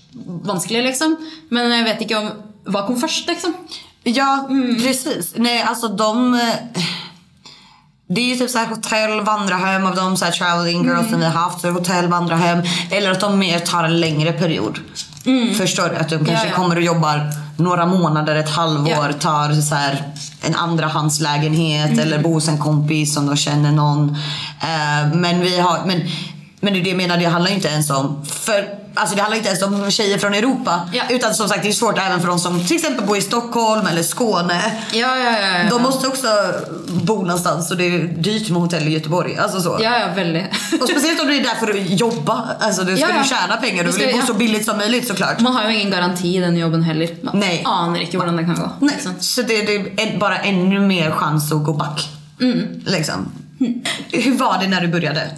B: vanskelig, liksom. Men jeg vet ikke om, hva kom først, liksom?
A: Ja, precis. Nej, alltså de... Det är ju typ så här hotell, vandrarhem av de så här traveling girls som vi har haft. Så hotell, vandrarhem. Eller att de mer tar en längre period. Förstår du? Att de kanske
B: Ja, ja.
A: kommer och jobbar några månader, ett halvår.
B: Ja.
A: Tar så här en andrahandslägenhet eller bor hos en kompis som de känner någon. Eh, men vi har... Men, men det är det jag menar, det handlar ju inte ens om... För, alltså det handlar inte ens om tjejer från Europa.
B: Ja.
A: Utan som sagt det är svårt även för de som till exempel bor i Stockholm eller Skåne.
B: Ja, ja, ja. ja.
A: De måste också bo någonstans och det är dyrt med hotell i Göteborg. Alltså så.
B: Ja, ja, veldig.
A: Och speciellt om du är där för att jobba. Alltså du ska
B: Ja, ja.
A: du tjäna pengar. Du vill
B: ska-
A: bo så billigt som möjligt såklart.
B: Man har jo ingen garanti i den jobben heller. Man
A: Nej.
B: aner ikke hvordan det kan gå.
A: Nej, så det, det är bara ännu mer chans att gå back.
B: Mm.
A: Liksom. Hur var det när du började?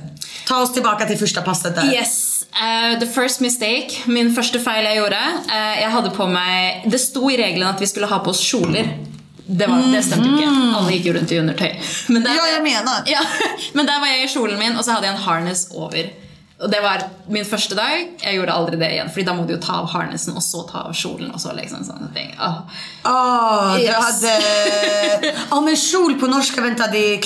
A: Ta oss tillbaka till första passet där.
B: Yes. eh, the first mistake. Min første feil jeg gjorde. eh, jeg hadde på meg Det sto i regelen at vi skulle ha på oss kjoler. Det, var, det stemte jo ikke. Alle gikk jo rundt i undertøy. Men der,
A: Ja, jeg mener.
B: Ja, men der var jeg i kjolen min, og så hadde jeg en harness over. Og det var min første dag. Jeg gjorde aldri det igjen, Fordi da må du jo ta av harnessen og så ta av kjolen. og så liksom ting. Åh.
A: Ah, du
B: Yes.
A: hade... Ja men kjol på norska, vänta det är,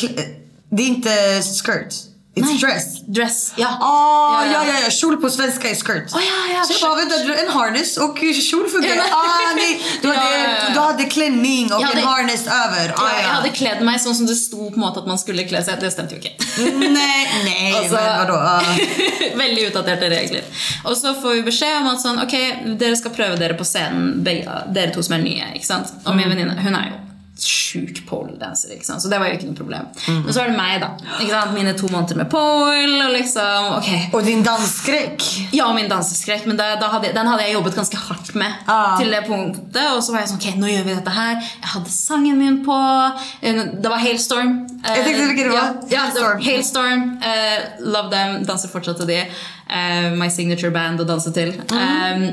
A: det är inte skirt. It's
B: Nej.
A: dress.
B: Dress. Ja.
A: Ah, ja, ja, ja. Kjol på svenska är skirt.
B: Åh, ja, ja,
A: så jag bara, vänta, en harness och kjol funkar.
B: Ja,
A: ah, nej. Du,
B: Ja,
A: hade,
B: ja, ja.
A: du hade klänning och
B: Jag hade-
A: en harness över. Ah,
B: Ja,
A: ja.
B: jeg hadde kledd meg sånn som det sto på måte at man skulle kle seg. Det stemte jo ikke.
A: Nej, nej,
B: Altså-
A: men vadå? Ah.
B: Veldig utdaterte regler. Og så får vi beskjed om at sånn, ok, dere skal prøve dere på scenen, dere to som ikke sant? Og min venninne hun er jo sjuk ikke sant? så det var jo ikke noe problem. Men så er det meg, da. ikke sant? Mine to måneder med pole. og liksom, ok.
A: Och din dansskräck.
B: Ja, min danseskrekk, men da hadde, jeg- den hadde jeg jobbet ganske hardt med
A: Ja.
B: till det punktet. Och så var jag sån, okej nu gör vi detta här. Jag hade sangen min på. eh, Det var Hailstorm. Eh,
A: Jag tänkte vilken det var.
B: Ja, ja
A: Hailstorm.
B: Eh, love them. Dansar fortsatt till det. Eh, my signature band att dansa till.
A: Mm.
B: Eh,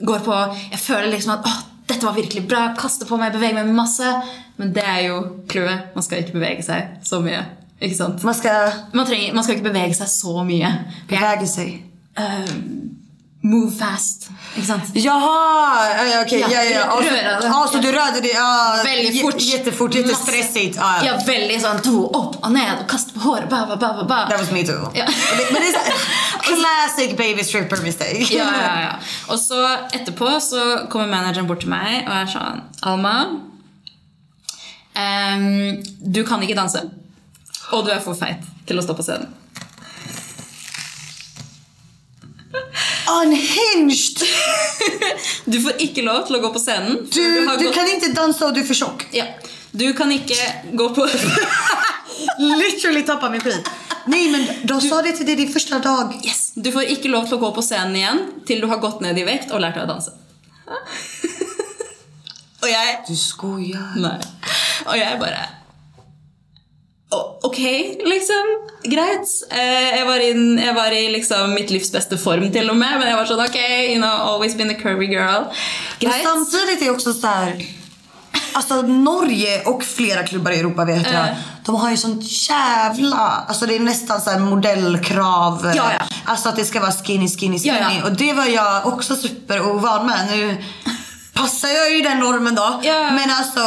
B: går på, jag føler liksom att åh, detta var virkelig bra. Kaster på meg, beveger meg masse. Men det er jo clouet. Man skal ikke bevege seg så mye. Ikke sant?
A: Man ska
B: Man, trenger, man skal ikke bevege seg så mye.
A: beväga sig.
B: Eh, move fast. Sant?
A: Jaha, ja, ja, okej.
B: Ja,
A: Ja, ja, ja. Och så-. Ja, så du rörde dig ja,
B: Väldigt fort.
A: Jättefort, jättestressigt. Ja, ja.
B: Ja, veldig sånn to opp og ned og kaste på håret. Ba, ba, ba, ba, ba.
A: That was me too.
B: Ja.
A: Och Men det är så, classic baby stripper mistake.
B: Ja, ja, ja. Og så etterpå så kommer manageren bort til meg og er sånn Alma, ehm, du kan ikke danse. Og du er for feit til å stå på scenen.
A: Unhinged!
B: Du får ikke lov til å gå på scenen.
A: Du,
B: har
A: du
B: gått-
A: kan inte dansa och du är för tjock.
B: ja. Du kan ikke gå på
A: Literally tappar min skit. Nej men de sa det till dig din första dag.
B: Yes! Du får ikke lov å gå på scenen igjen til du har gått ned i vekt og lært deg å danse. og jeg
A: Du skojar.
B: Nei. Og jeg bare «Å, Ok, liksom. Greit. Eh, jeg, var in, jeg var i liksom mitt livs beste form til og med, men jeg var sånn ok, you know, always been a curvy girl.
A: Men
B: Greit.
A: samtidigt är också så här. Alltså Norge och flera klubbar i Europa vet jag.
B: Eh.
A: De har ju sånt jävla... Alltså det är nästan så här modellkrav.
B: Ja, ja.
A: Alltså att det ska vara skinny, skinny, skinny.
B: Ja, ja.
A: Och det var jag också superovan med. Nu passar jag ju den normen då.
B: Ja.
A: Men alltså,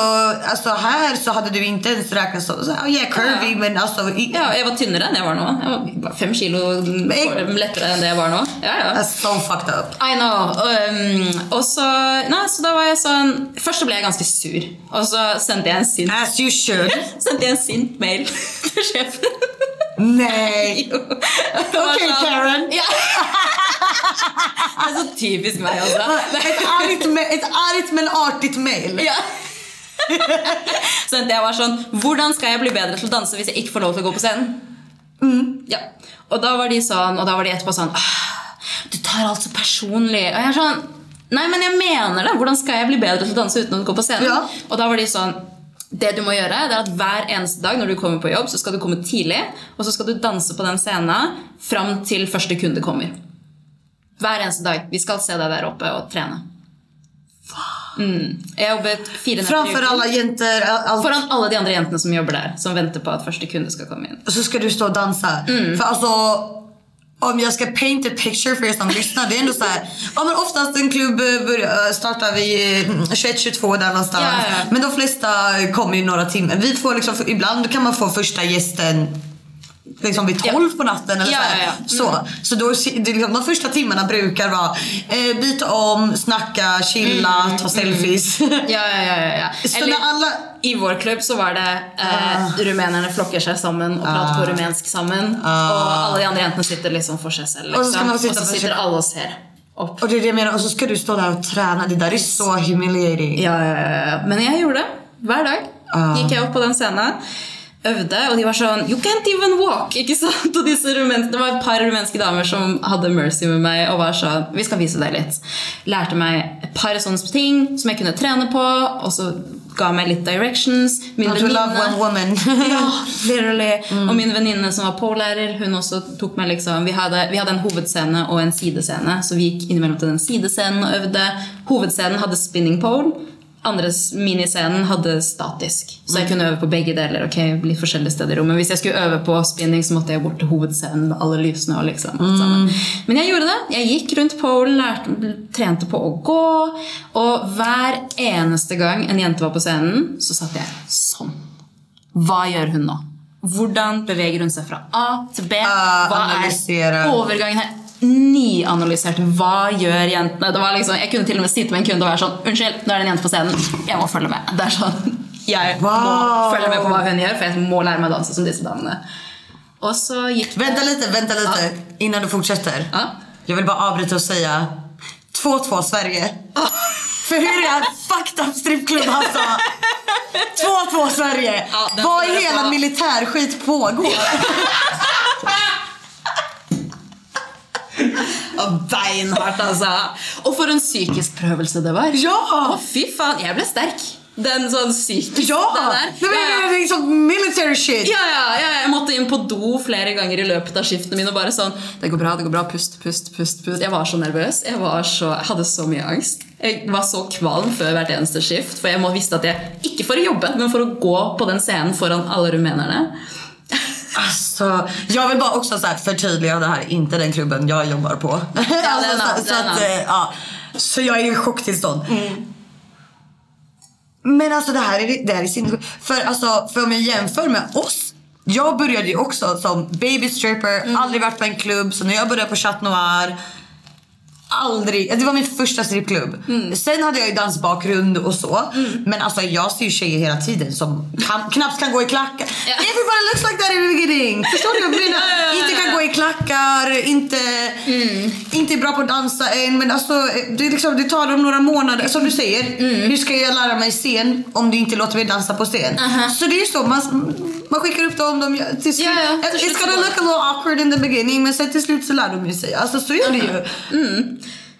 A: alltså här så hade du inte ens räknat så. så här, yeah, curvy
B: Ja.
A: men alltså... I,
B: Ja, jeg var tynnere enn jeg var nå. Jeg var fem kilo lettere enn det jeg var nå. Ja, ja.
A: So fucked up.
B: I know. Um, og så, nei, så da var jeg sånn Først så ble jeg ganske sur. Og så sendte jeg en sint,
A: As you should.
B: sendte jeg en sint mail til sjefen.
A: Nej.
B: Det
A: Okej,
B: sånn-
A: Karen.
B: Ja. Det er så typisk meg, altså.
A: Ett argt, ett argt men artigt mail.
B: Ja. Så jeg var sånn Hvordan skal jeg bli bedre til å danse hvis jeg ikke får lov til å gå på scenen? Ja. Og da var de sånn Og da var de etterpå sånn «Ah, Du tar alt så personlig. Og jeg er sånn Nei, men jeg mener det. Hvordan skal jeg bli bedre til å danse uten å gå på scenen?
A: Ja.
B: Og da var de sånn det du må gjøre, det er at Hver eneste dag når du kommer på jobb, så skal du komme tidlig, og så skal du danse på den scenen fram til første kunde kommer. Hver eneste dag. Vi skal se deg der oppe og trene. Mm. Jobbet fire netter i
A: Framför alla jenter. Allt.
B: Foran alle de andre jentene som jobber der, som venter på at første kunde skal komme inn.
A: Och så ska du stå och dansa.
B: Mm.
A: För alltså, om jag ska paint a picture för er som lyssnar. Det är ändå så här. Ja men oftast en klubb eh, börjar, startar vid eh, 21-22 där någonstans.
B: Ja, ja.
A: Men de flesta kommer ju några timmar. Vi får liksom, ibland kan man få första gästen liksom vid 12 på natten eller
B: Ja,
A: så.
B: ja, ja.
A: så. Så då, det liksom, de första timmarna brukar vara eh, byta om, snacka, chilla, ta selfies.
B: Mm, Ja, ja, ja, ja, ja.
A: Så när alla...
B: I vår klubb så var det eh, rumenerne flokker seg sammen og prater på rumensk sammen. Og alle de andre jentene sitter liksom for seg selv.
A: Og så skal
B: Liksom.
A: man sitte
B: så sitter alle og ser opp.
A: Och det är det jag menar. Och så ska du stå där och träna. Det där är så humiliating.
B: Ja, ja, ja, ja. Men jeg gjorde det. Hver dag
A: Ah.
B: gikk jeg opp på den scenen. Øvde, og de var sånn You can't even walk! ikke sant? Og disse rumenske, Det var et par rumenske damer som hadde mercy med meg og var sånn Vi skal vise deg litt. Lærte meg et par sånne ting som jeg kunne trene på, og så ga meg litt directions. Min
A: Not to love one
B: venninne
A: woman.
B: ja, literally.
A: Mm.
B: Og min venninne som var polelærer, hun også tok meg liksom vi hadde, vi hadde en hovedscene og en sidescene, så vi gikk innimellom til den sidescenen og øvde. Hovedscenen hadde spinning pole. Andre s- miniscenen hadde statisk. Så
A: Mm.
B: jeg kunne øve på begge deler. ok, litt forskjellige steder i rommet. Hvis jeg skulle øve på spinning, så måtte jeg bort til hovedscenen med alle lysene. og liksom.
A: Mm.
B: Men jeg gjorde det. Jeg gikk rundt polen, lærte, trente på å gå. Og hver eneste gang en jente var på scenen, så satt jeg sånn. Hva gjør hun nå? Hvordan beveger hun seg fra A til B?
A: Ah,
B: Hva
A: analysere.
B: er overgangen her? Nyanalysert. Hva gjør jentene? Det var liksom, jeg kunne til og med sitte med en kunde og være sånn Unnskyld, nå er det en jente på scenen. Jeg må følge med. Det sånn, Jeg må
A: Wow.
B: følge med på hva hun gjør, for jeg må lære meg å danse som disse damene. Og så gikk
A: Vänta lite, vänta lite. Innan du fortsätter.
B: Ja.
A: Jag vill bara avbryta och säga 2-2 Sverige. För hur är det? Fucked up strippklubb alltså. 2-2 Sverige.
B: Ja,
A: Vad i
B: jag
A: hela militärskit pågår?
B: Beinhardt, altså. Og for en psykisk prøvelse det var.
A: Ja!
B: Å, fy faen. Jeg ble sterk. Den sånn psykisk
A: Ja!
B: det
A: Nej,
B: der.
A: men,
B: Ja, ja.
A: det är liksom military shit.
B: Ja, ja, ja, jeg måtte inn på do flere ganger i løpet av skiftene mine. og bare sånn, det går bra, det går bra, pust, pust, pust, pust. Jeg var så nervøs. Jeg, var så, jeg hadde så mye angst. Jeg var så kvalm før hvert eneste skift. For jeg visste at jeg, ikke for å jobbe, men for å gå på den scenen foran alle rumenerne.
A: Alltså, jag vill bara också så här förtydliga, det här är inte den klubben jag jobbar på. alltså, så, så, att, eh, ja. så jag är i chocktillstånd. Men alltså det här är, det här är sin... För, alltså, för om jag jämför med oss. Jag började ju också som baby stripper, aldrig varit på en klubb. Så när jag började på Chat Noir Aldrig, det var min första strippklubb. Sen hade jag ju dansbakgrund och så. Men alltså jag ser ju tjejer hela tiden som kan, knappt kan gå i klackar.
B: Ja.
A: Everybody looks like that in the beginning. Förstår du? jag menar? Klackar, inte, inte är bra på att dansa än. Men alltså det, liksom, det tar dem några månader. Som du säger, hur ska jag lära mig scen om du inte låter mig dansa på scen? Så det är ju så, man, man skickar upp dem. De, till slut,
B: Ja, ja, till slut
A: It's gonna look a little awkward in the beginning men sen till slut så lär de ju sig. Alltså så är det ju.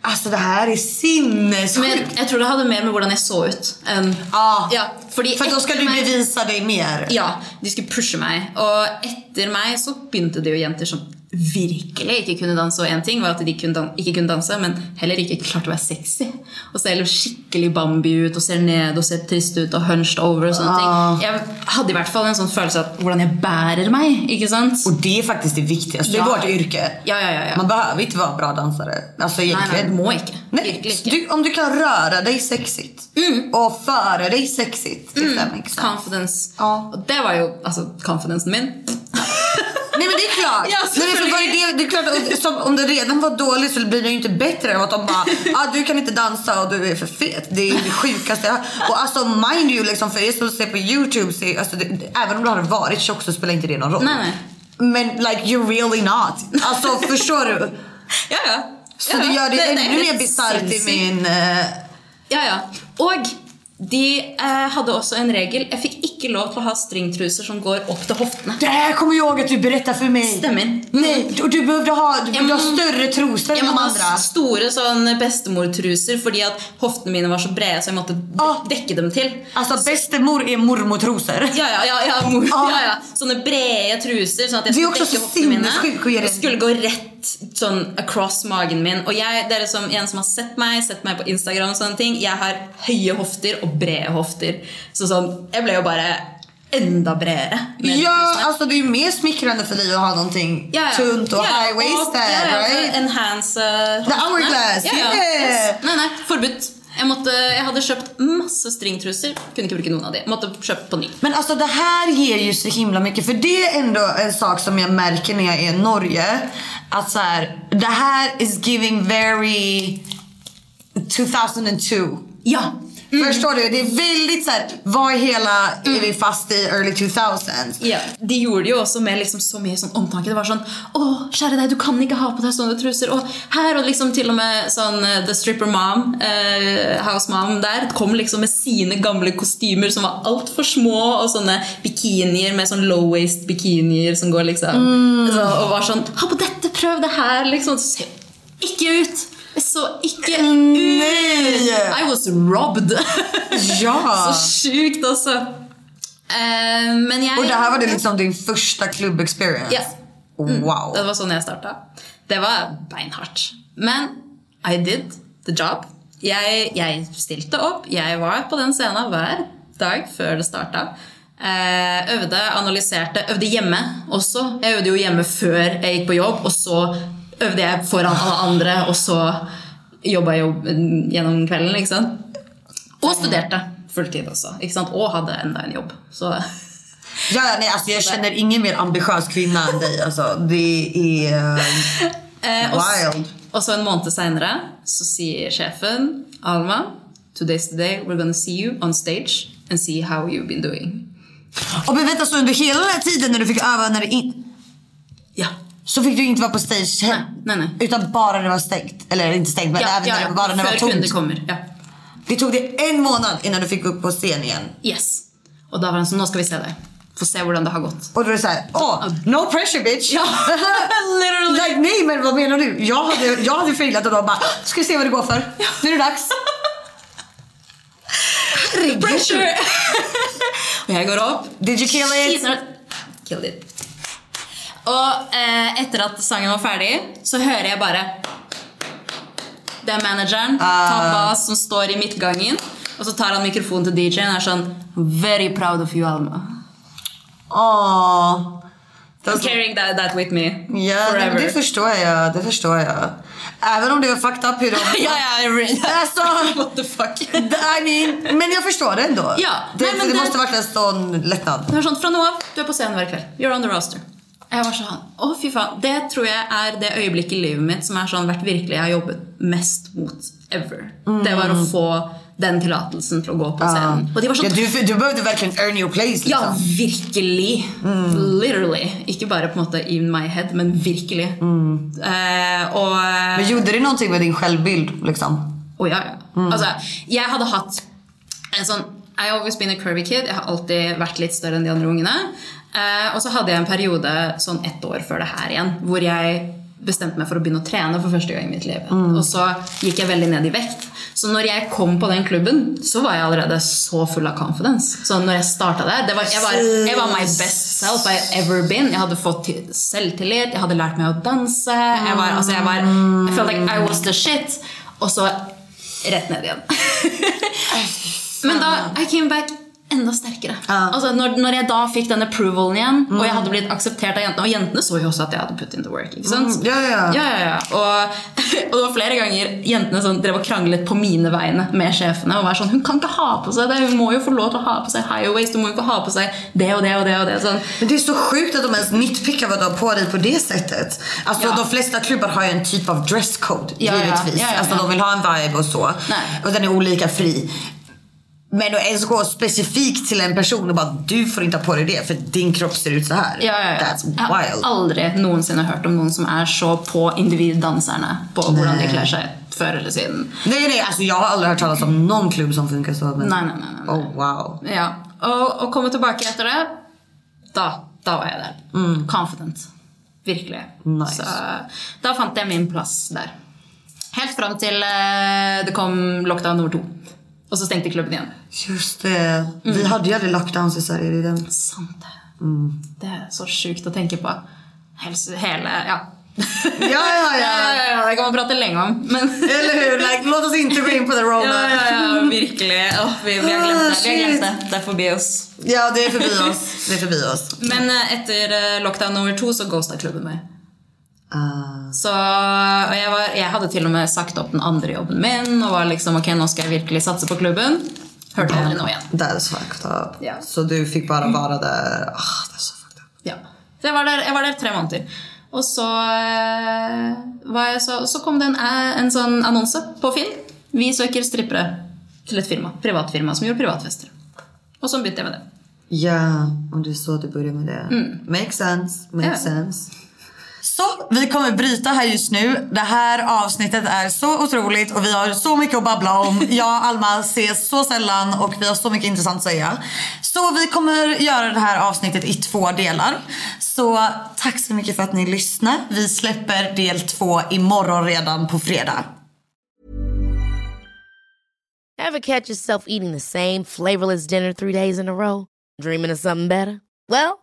A: Alltså det här är sinnessjukt.
B: Men jeg tror det hadde mer med hvordan jeg så ut. enn
A: Ja,
B: ja, fordi
A: för då ska du bevisa dig mer.
B: Ja, de skulle pushe meg. Og etter meg så begynte det jo jenter som virkelig ikke kunne danse. Og én ting var at de kunne ikke kunne danse, men heller ikke klarte å være sexy. Og ser skikkelig Bambi ut og ser ned og ser trist ut og hunched over. og sånne ting. Jeg hadde i hvert fall en sånn følelse av hvordan jeg bærer meg. ikke sant?
A: Och det är faktiskt det viktigaste i
B: Ja.
A: vårt yrke.
B: Ja, ja, ja, ja.
A: Man behöver inte vara bra dansare. Alltså
B: Nei, nei, må ikke. Virkelig ikke.
A: du, om du kan röra dig sexigt och föra dig sexigt. if that makes sense.
B: Confidence.
A: Ja.
B: Og det var jo altså confidencen min.
A: Nej men det är klart.
B: Ja,
A: Nej, men för vad är det, det är klart och som, om det redan var dåligt så blir det ju inte bättre av att de bara ah, du kan inte dansa och du är för fet. Det är det sjukaste. jag- Och alltså mind you liksom för er som ser på Youtube så alltså, det, det, även om du hade varit tjock så spelar inte det någon roll.
B: Nej.
A: Men like you're really not. Alltså förstår du?
B: Ja, ja.
A: Så
B: ja,
A: det gör det,
B: er
A: ännu mer bisarrt i min... eh,
B: Ja, ja. Og de eh, hadde også en regel. Jeg fikk ikke lov å ha stringtruser som går opp til hoftene.
A: Det här kommer jag ihåg att du berättade för mig.
B: Stämmer.
A: Nej, och du behövde ha, du behövde ha
B: måste-
A: större trosor än de andra.
B: store sånn bestemortruser fordi at hoftene mine var så brede, så jeg måtte de
A: Ah.
B: dekke dem til.
A: Alltså bästemor är mormotrosor.
B: Ja, ja, ja, ja, mor,
A: Ah.
B: ja, ja. Sånne brede truser, sånn at jeg
A: Det er
B: skulle
A: så sinnessjukt å gjøre.
B: Og skulle gå rett sånn across magen min. Og jeg, dere som, en som har sett meg, sett meg på Instagram sånne ting, jeg har høye hofter og brede hofter. Så sånn, jeg ble jo bare enda bredere. med
A: Ja, alltså det är ju mer smickrande för dig att ha någonting
B: Ja, ja.
A: tunt och
B: Ja,
A: high-waisted,
B: ja, ja,
A: right?
B: Enhance uh,
A: The hourglass,
B: ja, ja.
A: yeah!
B: Yes. Nei, nei, forbudt. Jeg, måtte, jeg hadde kjøpt masse stringtruser. Kunne ikke bruke noen av de. Måtte kjøpe på ny.
A: Men alltså det här ger ju så himla mycket för det är ändå en sak som jag märker när jag är i Norge. Att så här, det här is giving very 2002.
B: Ja.
A: Förstår du? Det är väldigt så här, vad hela är vi fast i early 2000s?
B: Ja, De gjorde jo også med liksom så sånn omtanke. Det var sånn Å, kjære deg, du kan ikke ha på deg sånne truser. Og her, og liksom til og med sånn eh, The Stripper Mom, eh, House Mom der, kom liksom med sine gamle kostymer som var altfor små, og sånne bikinier med sånn low waist bikinier som går liksom så, Og var sånn Ha på dette, prøv det her, liksom. Så ikke ut. Så ikke ut. I was robbed.
A: Ja!
B: så sjukt, altså. Eh, men jeg
A: Och det här var det liksom din första klubb-experience?
B: Yes. Mm.
A: Wow.
B: Det var sånn jeg starta. Det var beinhardt. Men I did the job. Jeg, jeg stilte opp. Jeg var på den scenen hver dag før det starta. Eh, øvde, analyserte. Øvde hjemme også. Jeg øvde jo hjemme før jeg gikk på jobb, og så øvde jeg foran alle andre, og så jobba jeg jo gjennom kvelden. ikke sant? Og studerte fulltid også. ikke sant? Og hadde enda en jobb. Så
A: Ja, nej, alltså jag känner ingen mer ambitiös kvinna än dig. Alltså, det är
B: s-
A: wild.
B: Og så en måned seinere så sier sjefen Alma Today's the day we're gonna see you on stage and see how you've been doing.
A: Och men vänta, så under hela den här tiden när du fick öva när det in,
B: Ja.
A: Så fick du inte vara på stage hem?
B: Nej, nej.
A: Utan bara när det var stängt? Eller inte stängt, men
B: ja,
A: även
B: ja, ja.
A: det, bara när det var
B: kunder
A: tomt?
B: kommer. Ja.
A: Det tog det en månad innan du fick upp på scen igen.
B: Yes. Og da var han sånn Nå skal vi se deg. Få se hur det har gått.
A: Och då är det såhär, åh, no pressure bitch.
B: Ja, literally.
A: like, nej men vad menar du? Jag hade, jag hade failat och då bara, ska vi se vad det går för? Nu är det dags. Herregud.
B: Pressure! och jag går upp.
A: Did you kill it?
B: Killed it. Och eh, efter att sången var färdig så hör jag bara Det är managern, Tom Bass, som står i mittgången. Och så tar han mikrofonen till DJn och är sån Very proud of you Alma.
A: Åh.
B: I'm carrying that, that with me
A: men
B: forever.
A: det förstår jag. Det förstår jag. Även om det var fucked up hur de...
B: ja, ja,
A: Alltså,
B: What the fuck?
A: I mean, men jag förstår det ändå.
B: Ja,
A: det,
B: nej, men
A: det,
B: det-
A: måste varit en sån lättnad.
B: Det sånt, från nu av, du är på scenen varje kväll. You're on the roster. Jag var sånn, åh fy faen. Det tror jag är det ögonblick i livet mitt som är sånn, vært virkelig jeg har jobbat mest mot ever. Det var att få den tillåtelsen till att gå på scenen. Och det var sånn,
A: Ja, du, du behövde verkligen earn your place liksom.
B: Ja, virkelig. Literally. Ikke bare på en måte in my head, men virkelig. Eh, og
A: Men gjorde det någonting med din självbild liksom?
B: Å ja, ja. Altså, jeg hadde hatt en sånn I always been a curvy kid. Jeg har alltid vært litt større enn de andre ungene. Eh, og så hadde jeg en periode sånn ett år før det her igjen, hvor jeg bestemte meg for å begynne å trene for første gang i mitt liv. Og så gikk jeg veldig ned i vekt. Så når jeg kom på den klubben, så var jeg allerede så full av confidence. Så når jeg starta der det var, jeg, var, jeg var my best self I ever been. Jeg hadde fått til- selvtillit, jeg hadde lært meg å danse. Jeg var, altså jeg var I felt like I was the shit. Og så rett ned igjen. Men da I came back enda sterkere. Altså, når, når jeg da fikk den approvalen igjen, og jeg hadde blitt akseptert av jentene Og jentene så jo også at jeg hadde put in the work. ikke sant?
A: Mm, ja, ja.
B: ja, ja, ja. Og, og det var flere ganger jentene sånn, drev og kranglet på mine vegne med sjefene. Og var sånn, Hun kan ikke ha på seg det, hun må jo få lov til å ha på seg high waist. Hun må jo ikke ha på seg det och det och det. och det. Sånn.
A: Men det är så sjukt att de ens nitpickar vad du har på dig på det sättet. Alltså
B: Ja.
A: de flesta klubbar har ju en typ av dresscode
B: Ja, ja.
A: givetvis.
B: Ja, ja,
A: Alltså
B: ja.
A: de vill ha en vibe och så.
B: Nej.
A: Och den är olika fri. Men att ens gå specifikt till en person och bara du får inte ha på dig det för din kropp ser ut så här.
B: Ja, ja, ja.
A: That's
B: Jeg har
A: wild.
B: aldri noensinne hørt om noen som er så på individdanserne på hvordan de kler seg før eller siden.
A: Nej nej, alltså jag har aldrig hört talas om någon klubb som funkar så. Men...
B: Nej, nej, nej, nej.
A: Oh wow.
B: Ja, og, og komme tilbake etter det, da, da var jeg der. Confident. Virkelig.
A: Nice.
B: Så da fant jeg min plass der. Helt fram til eh, det kom lockdown nummer to. Og så stengte klubben igjen.
A: Just det. Vi hade ju aldrig lockdowns i Sverige. Det är den.
B: Sant det. Det er så sjukt å tenke på. Helse, hele Ja.
A: Ja, ja, ja.
B: ja, ja, Det kan man prate lenge om. Men
A: Eller hur? Like, låt oss inte gå in på the rona.
B: ja, ja, ja, virkelig. Åh, vi, vi har glemt det. Vi har
A: Ah,
B: glemt det. Det er forbi oss.
A: Ja, det är förbi oss. Det är förbi oss.
B: Men eh, etter eh, lockdown nummer to så ghosta klubben meg.
A: Ah.
B: Så, jeg, var, jeg hadde til og med sagt opp den andre jobben min og var liksom ok, nå skal jeg virkelig satse på klubben. Hørte aldri noe igjen.
A: That's fucked up.
B: Ja.
A: Så du fick bara vara där. Ah, så fucked up.
B: Ja. Så jeg var der, jeg var der tre måneder. Og så, eh, var jeg så, så kom det en, eh, en sånn annonse på Finn. Vi søker strippere til et firma, privatfirma som gjorde privatfester. Og så begynte jeg med det.
A: Ja, om det är så du börjar med det. Makes sense. Makes
B: Ja.
A: sense. Så, vi kommer bryta här just nu. Det här avsnittet är så otroligt och vi har så mycket att babbla om. Jag och Alma ses så sällan och vi har så mycket intressant att säga. Så vi kommer göra det här avsnittet i två delar. Så tack så mycket för att ni lyssnar. Vi släpper del två imorgon redan på fredag.
D: Ever catch yourself eating the same flavorless dinner three days in a row? Dreaming of something better? Well,